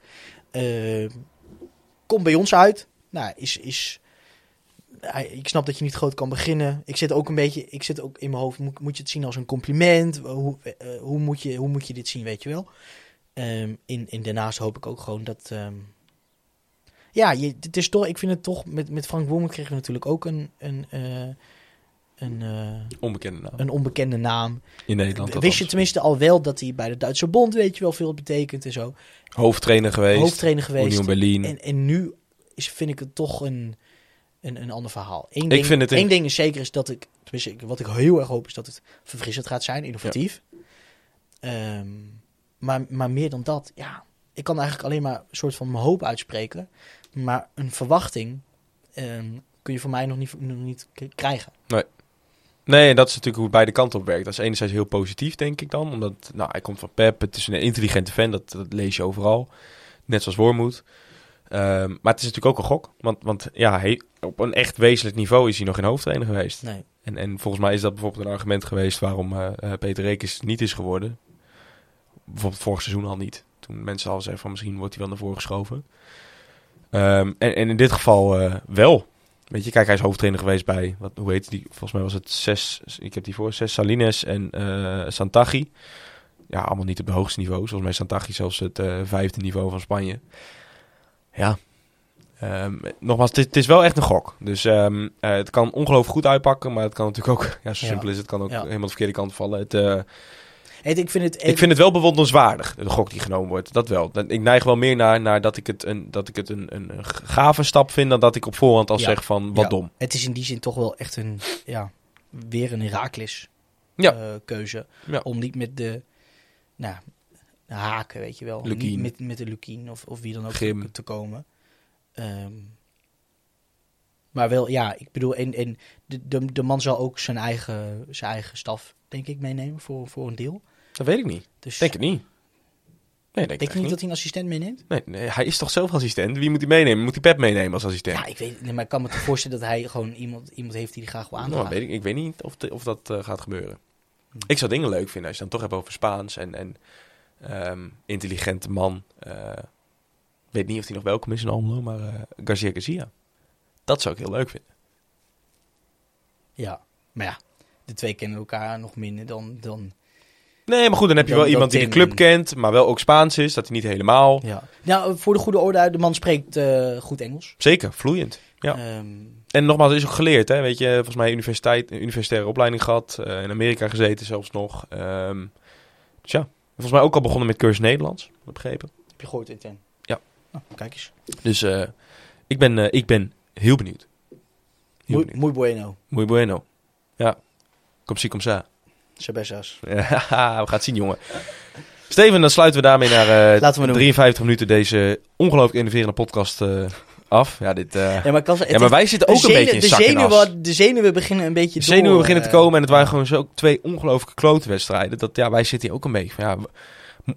Eh, komt bij ons uit. Nou, is, is, ik snap dat je niet groot kan beginnen. Ik zit ook een beetje, ik zit ook in mijn hoofd, moet, moet je het zien als een compliment? Hoe, eh, hoe, moet, je, hoe moet je dit zien, weet je wel? Ehm, in, in daarnaast hoop ik ook gewoon dat... ehm, ja, je, het is toch, ik vind het toch, met, met Frank Boemen kregen we natuurlijk ook een, een, eh, een, eh, Onbekende naam. een onbekende naam. In Nederland. Wist je tenminste al wel dat hij bij de Duitse bond, weet je wel, veel betekent en zo. Hoofdtrainer geweest. Hoofdtrainer geweest. Union Berlin. En, en nu is, vind ik het toch een, een, een ander verhaal. Eén Ik ding, vind het een- één ding is zeker is dat ik, tenminste, wat ik heel erg hoop, is dat het verfrissend gaat zijn, innovatief. Ehm, maar, maar meer dan dat, ja, ik kan eigenlijk alleen maar een soort van mijn hoop uitspreken. Maar een verwachting ehm, kun je voor mij nog niet, nog niet krijgen. Nee, dat is natuurlijk hoe het beide kanten op werkt. Dat is enerzijds heel positief, denk ik dan. Omdat, nou, hij komt van Pep. Het is een intelligente fan. Dat, dat lees je overal. Net zoals Wormoed. Ehm, maar het is natuurlijk ook een gok. Want, want ja, hij, op een echt wezenlijk niveau is hij nog geen hoofdtrainer geweest. Nee. En, en volgens mij is dat bijvoorbeeld een argument geweest waarom eh, eh, Peter Rekens niet is geworden. Bijvoorbeeld vorig seizoen al niet. Toen mensen al zeiden van misschien wordt hij wel naar voren geschoven. Ehm, en, en in dit geval eh, wel. Weet je, kijk, hij is hoofdtrainer geweest bij, wat, hoe heet die? Volgens mij was het zes, ik heb die voor, zes Salines en eh Santaghi. Ja, allemaal niet op de hoogste niveau. Volgens mij is Santaghi zelfs het eh, vijfde niveau van Spanje. Ja. Ehm, nogmaals, het is, het wel echt een gok. Dus ehm, eh, het kan ongelooflijk goed uitpakken, maar het kan natuurlijk ook, ja, zo Ja. simpel is het, kan ook Ja. helemaal de verkeerde kant vallen. Het, Het, ik vind het, ik vind het wel bewonderenswaardig, de gok die genomen wordt. Dat wel. Ik neig wel meer naar, naar dat ik het, een, dat ik het een, een, een gave stap vind dan dat ik op voorhand al Ja. zeg van wat Ja. dom. Het is in die zin toch wel echt een, ja, weer een Herakles Ja. eh, keuze. Ja. Om niet met de, nou, haken, weet je wel. Lukien. Niet met, met de Lukien of, of wie dan ook Grim. te, te komen. Ehm, maar wel, ja, ik bedoel, en, en de, de, de man zal ook zijn eigen, zijn eigen staf, denk ik, meenemen voor, voor een deel. Dat weet ik niet. Dus Denk het niet. Nee, denk, denk ik je niet niet. dat hij een assistent meeneemt? Nee, nee, hij is toch zelf assistent? Wie moet hij meenemen? Moet hij Pep meenemen als assistent? Ja, ik weet nee, maar ik kan me toch voorstellen dat hij gewoon iemand, iemand heeft die hij graag wil Nou, aandragen. weet ik, ik weet niet of, de- of dat eh, gaat gebeuren. Ik zou dingen leuk vinden als je dan toch hebt over Spaans en, en ehm, intelligente man. eh, weet niet of hij nog welkom is in Almelo, maar eh Garcia Garcia. Dat zou ik heel leuk vinden. Ja, maar ja, de twee kennen elkaar nog minder dan... dan Nee, maar goed, dan heb je Dan- wel iemand die de club en- kent, maar wel ook Spaans is. Dat hij niet helemaal... ja. Nou, voor de goede orde, de man spreekt eh, goed Engels. Zeker, vloeiend. Ja. Ehm, En nogmaals, is ook geleerd, hè? Weet je, volgens mij universiteit, universitaire opleiding gehad. eh, in Amerika gezeten zelfs nog. Ehm dus ja, volgens mij ook al begonnen met cursus Nederlands, begrepen. heb je gehoord, Etienne? Ja. Nou, kijk eens. Dus eh, ik, ben, ik ben heel benieuwd. Heel Muy, benieuwd. muy bueno. Muy bueno. Ja, kom zie, kom sa. Sebessas. We gaan het zien, jongen. Steven, dan sluiten we daarmee naar eh, Laten we doen. 53 minuten deze ongelooflijk innoverende podcast eh, af. Ja, dit, eh, Ja, maar, kan, het ja, maar wij zitten ook de een beetje in de zenuwen, de zenuwen beginnen een beetje De door, zenuwen beginnen te komen en het waren gewoon zo twee ongelooflijke klote wedstrijden. Dat, ja, wij zitten hier ook een beetje van, ja,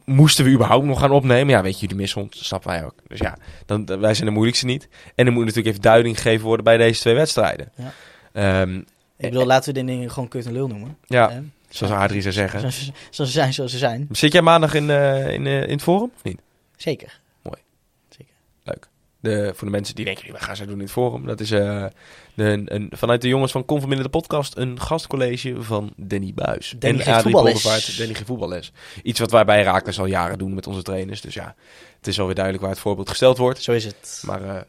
moesten we überhaupt nog gaan opnemen? Ja, weet je, jullie missen ons, dat snappen wij ook. Dus ja, dan, wij zijn de moeilijkste niet. En er moet natuurlijk even duiding gegeven worden bij deze twee wedstrijden. Ja. Ehm, Ik bedoel, laten we dit ding gewoon kut en lul noemen. ja, zoals Adrie zou zeggen. Zoals, zoals ze zijn, zoals ze zijn. Zit jij maandag in, eh, in, eh, in het forum of niet? Zeker. Leuk. De, voor de mensen die denken, wat gaan ze doen in het forum? Dat is eh, de, een, vanuit de jongens van Conforminder de podcast een gastcollege van Danny Buis. Danny en Adrie. Poldervaart. Danny geeft voetballes. Iets wat wij bij Raakles al jaren doen met onze trainers. Dus ja, het is alweer duidelijk waar het voorbeeld gesteld wordt. Zo is het. Maar eh,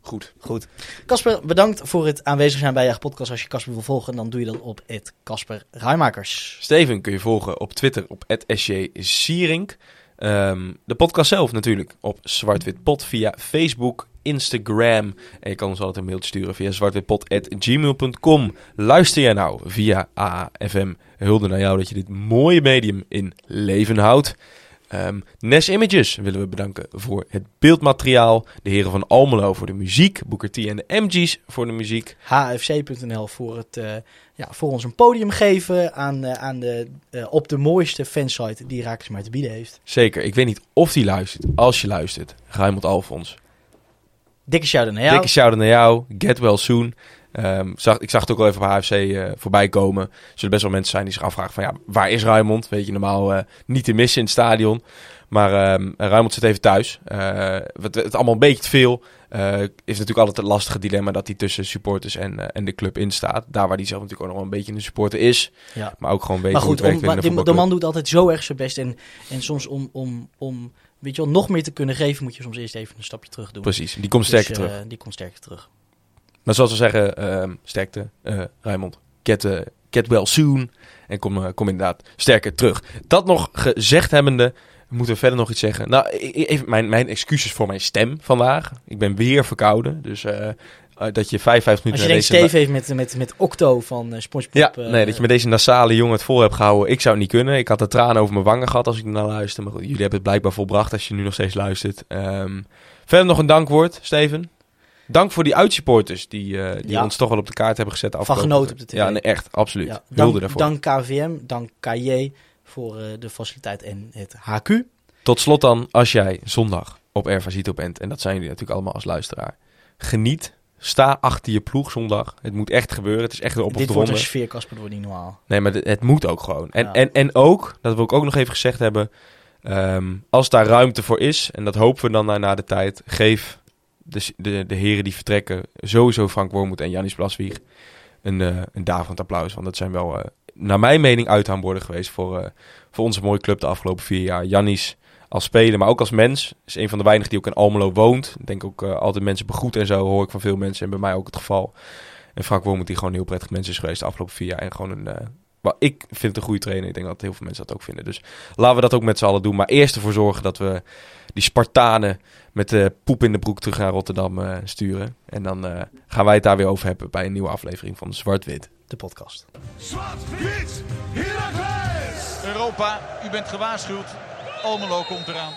goed. Goed. Casper, bedankt voor het aanwezig zijn bij je podcast. Als je Casper wil volgen, dan doe je dat op het Casper Rijmakers. Steven kun je volgen op Twitter op @sjsierink. Ehm de podcast zelf natuurlijk op Zwartwit Pot via Facebook, Instagram. En je kan ons altijd een mailtje sturen via zwartwitpot.gmail.com. Luister jij nou via AFM? Hulde naar jou dat je dit mooie medium in leven houdt. Ehm Nes Images willen we bedanken voor het beeldmateriaal. De heren van Almelo voor de muziek. Booker T en de MG's voor de muziek. hfc.nl voor, het, eh, ja, voor ons een podium geven aan, eh, aan de, eh, op de mooiste fansite die Rakers maar te bieden heeft. Zeker, ik weet niet of die luistert. Als je luistert, Raimond Alfons. Dikke shout-out naar jou. Dikke shout-out naar jou. Get well soon. Ehm, zag, ik zag het ook al even op HFC eh, voorbij komen. Er zullen best wel mensen zijn die zich afvragen van ja, waar is Raimond? Weet je, normaal eh, niet te missen in het stadion. Maar Raimond zit even thuis. Eh, het, het allemaal een beetje te veel. eh, is natuurlijk altijd het lastige dilemma dat hij tussen supporters en, en de club in staat. Daar waar hij zelf natuurlijk ook nog wel een beetje een supporter is. Ja. Maar ook gewoon weet Maar hoe goed, om, maar een de voetbalclub. man doet altijd zo erg zijn best. En, en soms om, om, om weet je wel, nog meer te kunnen geven, moet je soms eerst even een stapje terug doen. Precies, die komt Dus, sterker terug. Die komt sterker terug. Maar zoals we zeggen, ehm, sterkte, eh Raymond. Get, get well soon. En kom, eh, kom inderdaad sterker terug. Dat nog gezegd hebbende, moeten we verder nog iets zeggen. Nou, e- e- even mijn, mijn excuses voor mijn stem vandaag. Ik ben weer verkouden. Dus dat je vijf, vijf minuten... Als je denkt, Steve heeft met, met, met Octo van SpongeBob... Ja, nee, dat je met deze nasale jongen het vol hebt gehouden. Ik zou het niet kunnen. Ik had de tranen over mijn wangen gehad als ik naar luister. Maar goed, jullie hebben het blijkbaar volbracht als je nu nog steeds luistert. Ehm, verder nog een dankwoord, Steven. Dank voor die uitsupporters die, eh, die Ja. ons toch wel op de kaart hebben gezet. Van genoten op de tv. Ja, nee, echt, absoluut. Ja, dank, daarvoor. dank KVM, dank KJ voor eh, de faciliteit en het HQ. Tot slot dan, als jij zondag op Ervasito bent, en dat zijn jullie natuurlijk allemaal als luisteraar, geniet. Sta achter je ploeg zondag. Het moet echt gebeuren. Het is echt een op Dit wordt een sfeer, Casper, dat wordt niet normaal. Nee, maar het, het moet ook gewoon. En, Ja. en, en ook, dat wil ik ook nog even gezegd hebben. ehm, als daar ruimte voor is, en dat hopen we dan na, na de tijd, geef de, de, de heren die vertrekken, sowieso Frank Wormoed en Janis Blaswieg, een, eh een daverend applaus. Want dat zijn wel, eh, naar mijn mening, uithaanborden geweest voor, eh, voor onze mooie club de afgelopen vier jaar. Janis als speler, maar ook als mens, is een van de weinigen die ook in Almelo woont. Ik denk ook altijd mensen begroet en zo, hoor ik van veel mensen. En bij mij ook het geval. En Frank Wormoed die gewoon een heel prettig mens is geweest de afgelopen vier jaar. En gewoon een... maar ik vind het een goede trainer. Ik denk dat heel veel mensen dat ook vinden. Dus laten we dat ook met z'n allen doen. Maar eerst ervoor zorgen dat we die Spartanen met de poep in de broek terug naar Rotterdam eh, sturen. En dan eh, gaan wij het daar weer over hebben bij een nieuwe aflevering van Zwart-Wit. De podcast. Zwart-wit! Europa, u bent gewaarschuwd. Almelo komt eraan.